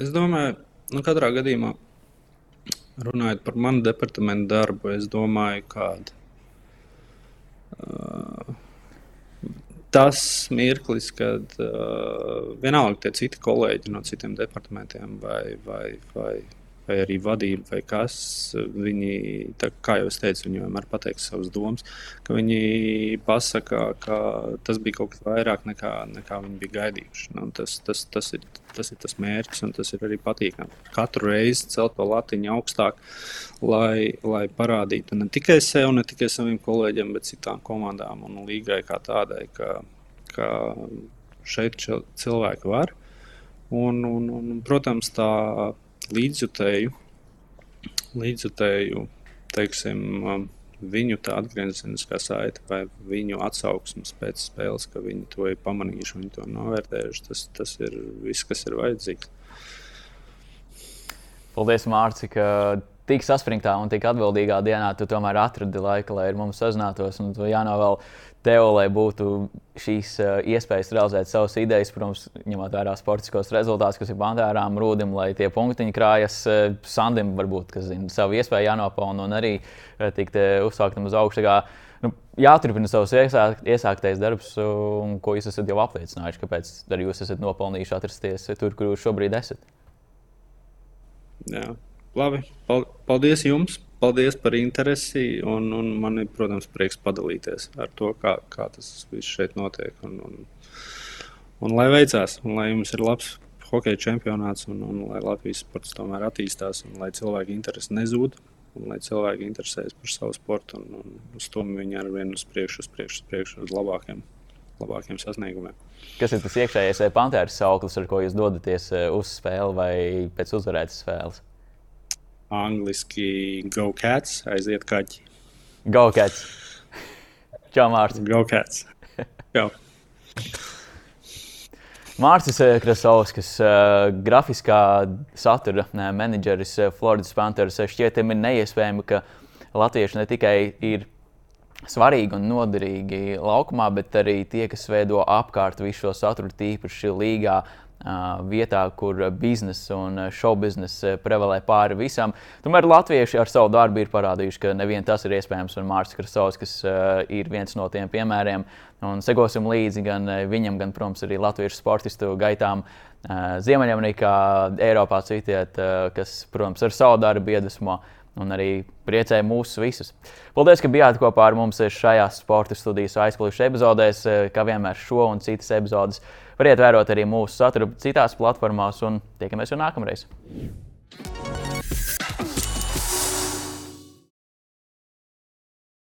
Speaker 2: Es domāju, nu, katrā gadījumā runājot par manu departamentu darbu, es domāju, ka uh, tas mirklis, kad uh, vienalga tie citi kolēģi no citiem departamentiem vai, vai, vai vai arī vadība, vai kas. Viņi, tā, kā jau es teicu, viņi vienmēr pateiks savas domas, ka viņi pasaka, ka tas bija kaut kas vairāk nekā, nekā viņi bija gaidījuši. Nu, tas, tas, tas, ir, tas ir tas mērķis, un tas ir arī patīkami. Katru reizi celt to latiņu augstāk, lai, lai parādītu ne tikai sev, ne tikai saviem kolēģiem, bet citām komandām un līgai kā tādai. Ka, ka šeit cilvēki var. Un, un, un, protams, tā līdzjutēju, līdzjutēju teiksim, um, viņu atgriezeniskā saite vai viņu atsauksmes pēc spēles, ka viņi to ir pamanījuši, viņi to novērtējuši. Tas, tas ir viss, kas ir vajadzīgs.
Speaker 1: Paldies, Mārcis, ka tik saspringtā un tik atbildīgā dienā tu tomēr atradi laiku, lai ar mums sazinātos. Un tu jānovēl tev, lai būtu šīs uh, iespējas realizēt savas idejas, protams, ņemot vērā sportiskos rezultātus, kas ir Bantērām, Rūdim, lai tie punktiņi krājas uh, Sandim, varbūt, kas zina, savu iespēju jānopelna un arī uh, tikt uzsāktam uz augšu. Kā, nu, jāturpina savs iesāk, iesāktais darbs, un ko jūs esat jau apliecinājuši, kāpēc arī jūs esat nopelnījuši atrasties tur, kur jūs šobrīd esat.
Speaker 2: Jā. Labi, paldies jums! Paldies par interesi. Un, un man ir, protams, prieks padalīties ar to, kā, kā tas viss šeit notiek. Un, un, un lai veicās, un lai jums ir labs hokeja čempionāts, un, un lai Latvijas sports tomēr attīstās, un lai cilvēki interesi nezūd, un lai cilvēki interesējas par savu sportu, un, un uz to viņi ar vienu uz priekšu, uz priekšu, uz, priekšu, uz labākiem, labākiem sasniegumiem.
Speaker 1: Kas ir tas iekšējais pantēras sauklis, ar ko jūs dodaties eh, uz spēli vai pēc uzvarētas spēles?
Speaker 2: Angliski Go Cats, aiziet kaķi.
Speaker 1: Go Cats. Čau, Mārcis.
Speaker 2: Go Cats. Čau.
Speaker 1: Mārcis eh, Krasovskis, uh, grafiskā satura uh, menedžeris Floridas Panthers, šķietami ir neiespējami, ka latvieši ne tikai ir svarīgi un noderīgi laukumā, bet arī tie, kas veido apkārt visu šo saturu, tīpaši līgā, vietā, kur biznesa un šobiznesa prevalē pāri visam. Tomēr latvieši ar savu darbu ir parādījuši, ka nevien tas ir iespējams, un Mārcis Krasovs, kas ir viens no tiem piemēriem. Un sekosim līdzi gan viņam, gan, protams, arī latviešu sportistu gaitām Ziemeļamerikā, Eiropā citiet, kas, protams, ar savu darbu iedvesmo un arī priecēja mūs visus. Paldies, ka bijāt kopā ar mums šajās sporta studijas aizplūšas epizodēs, kā vienmēr šo un citas epizodes. Variet vērot arī mūsu saturu citās platformās un tiekamies jau nākamreiz!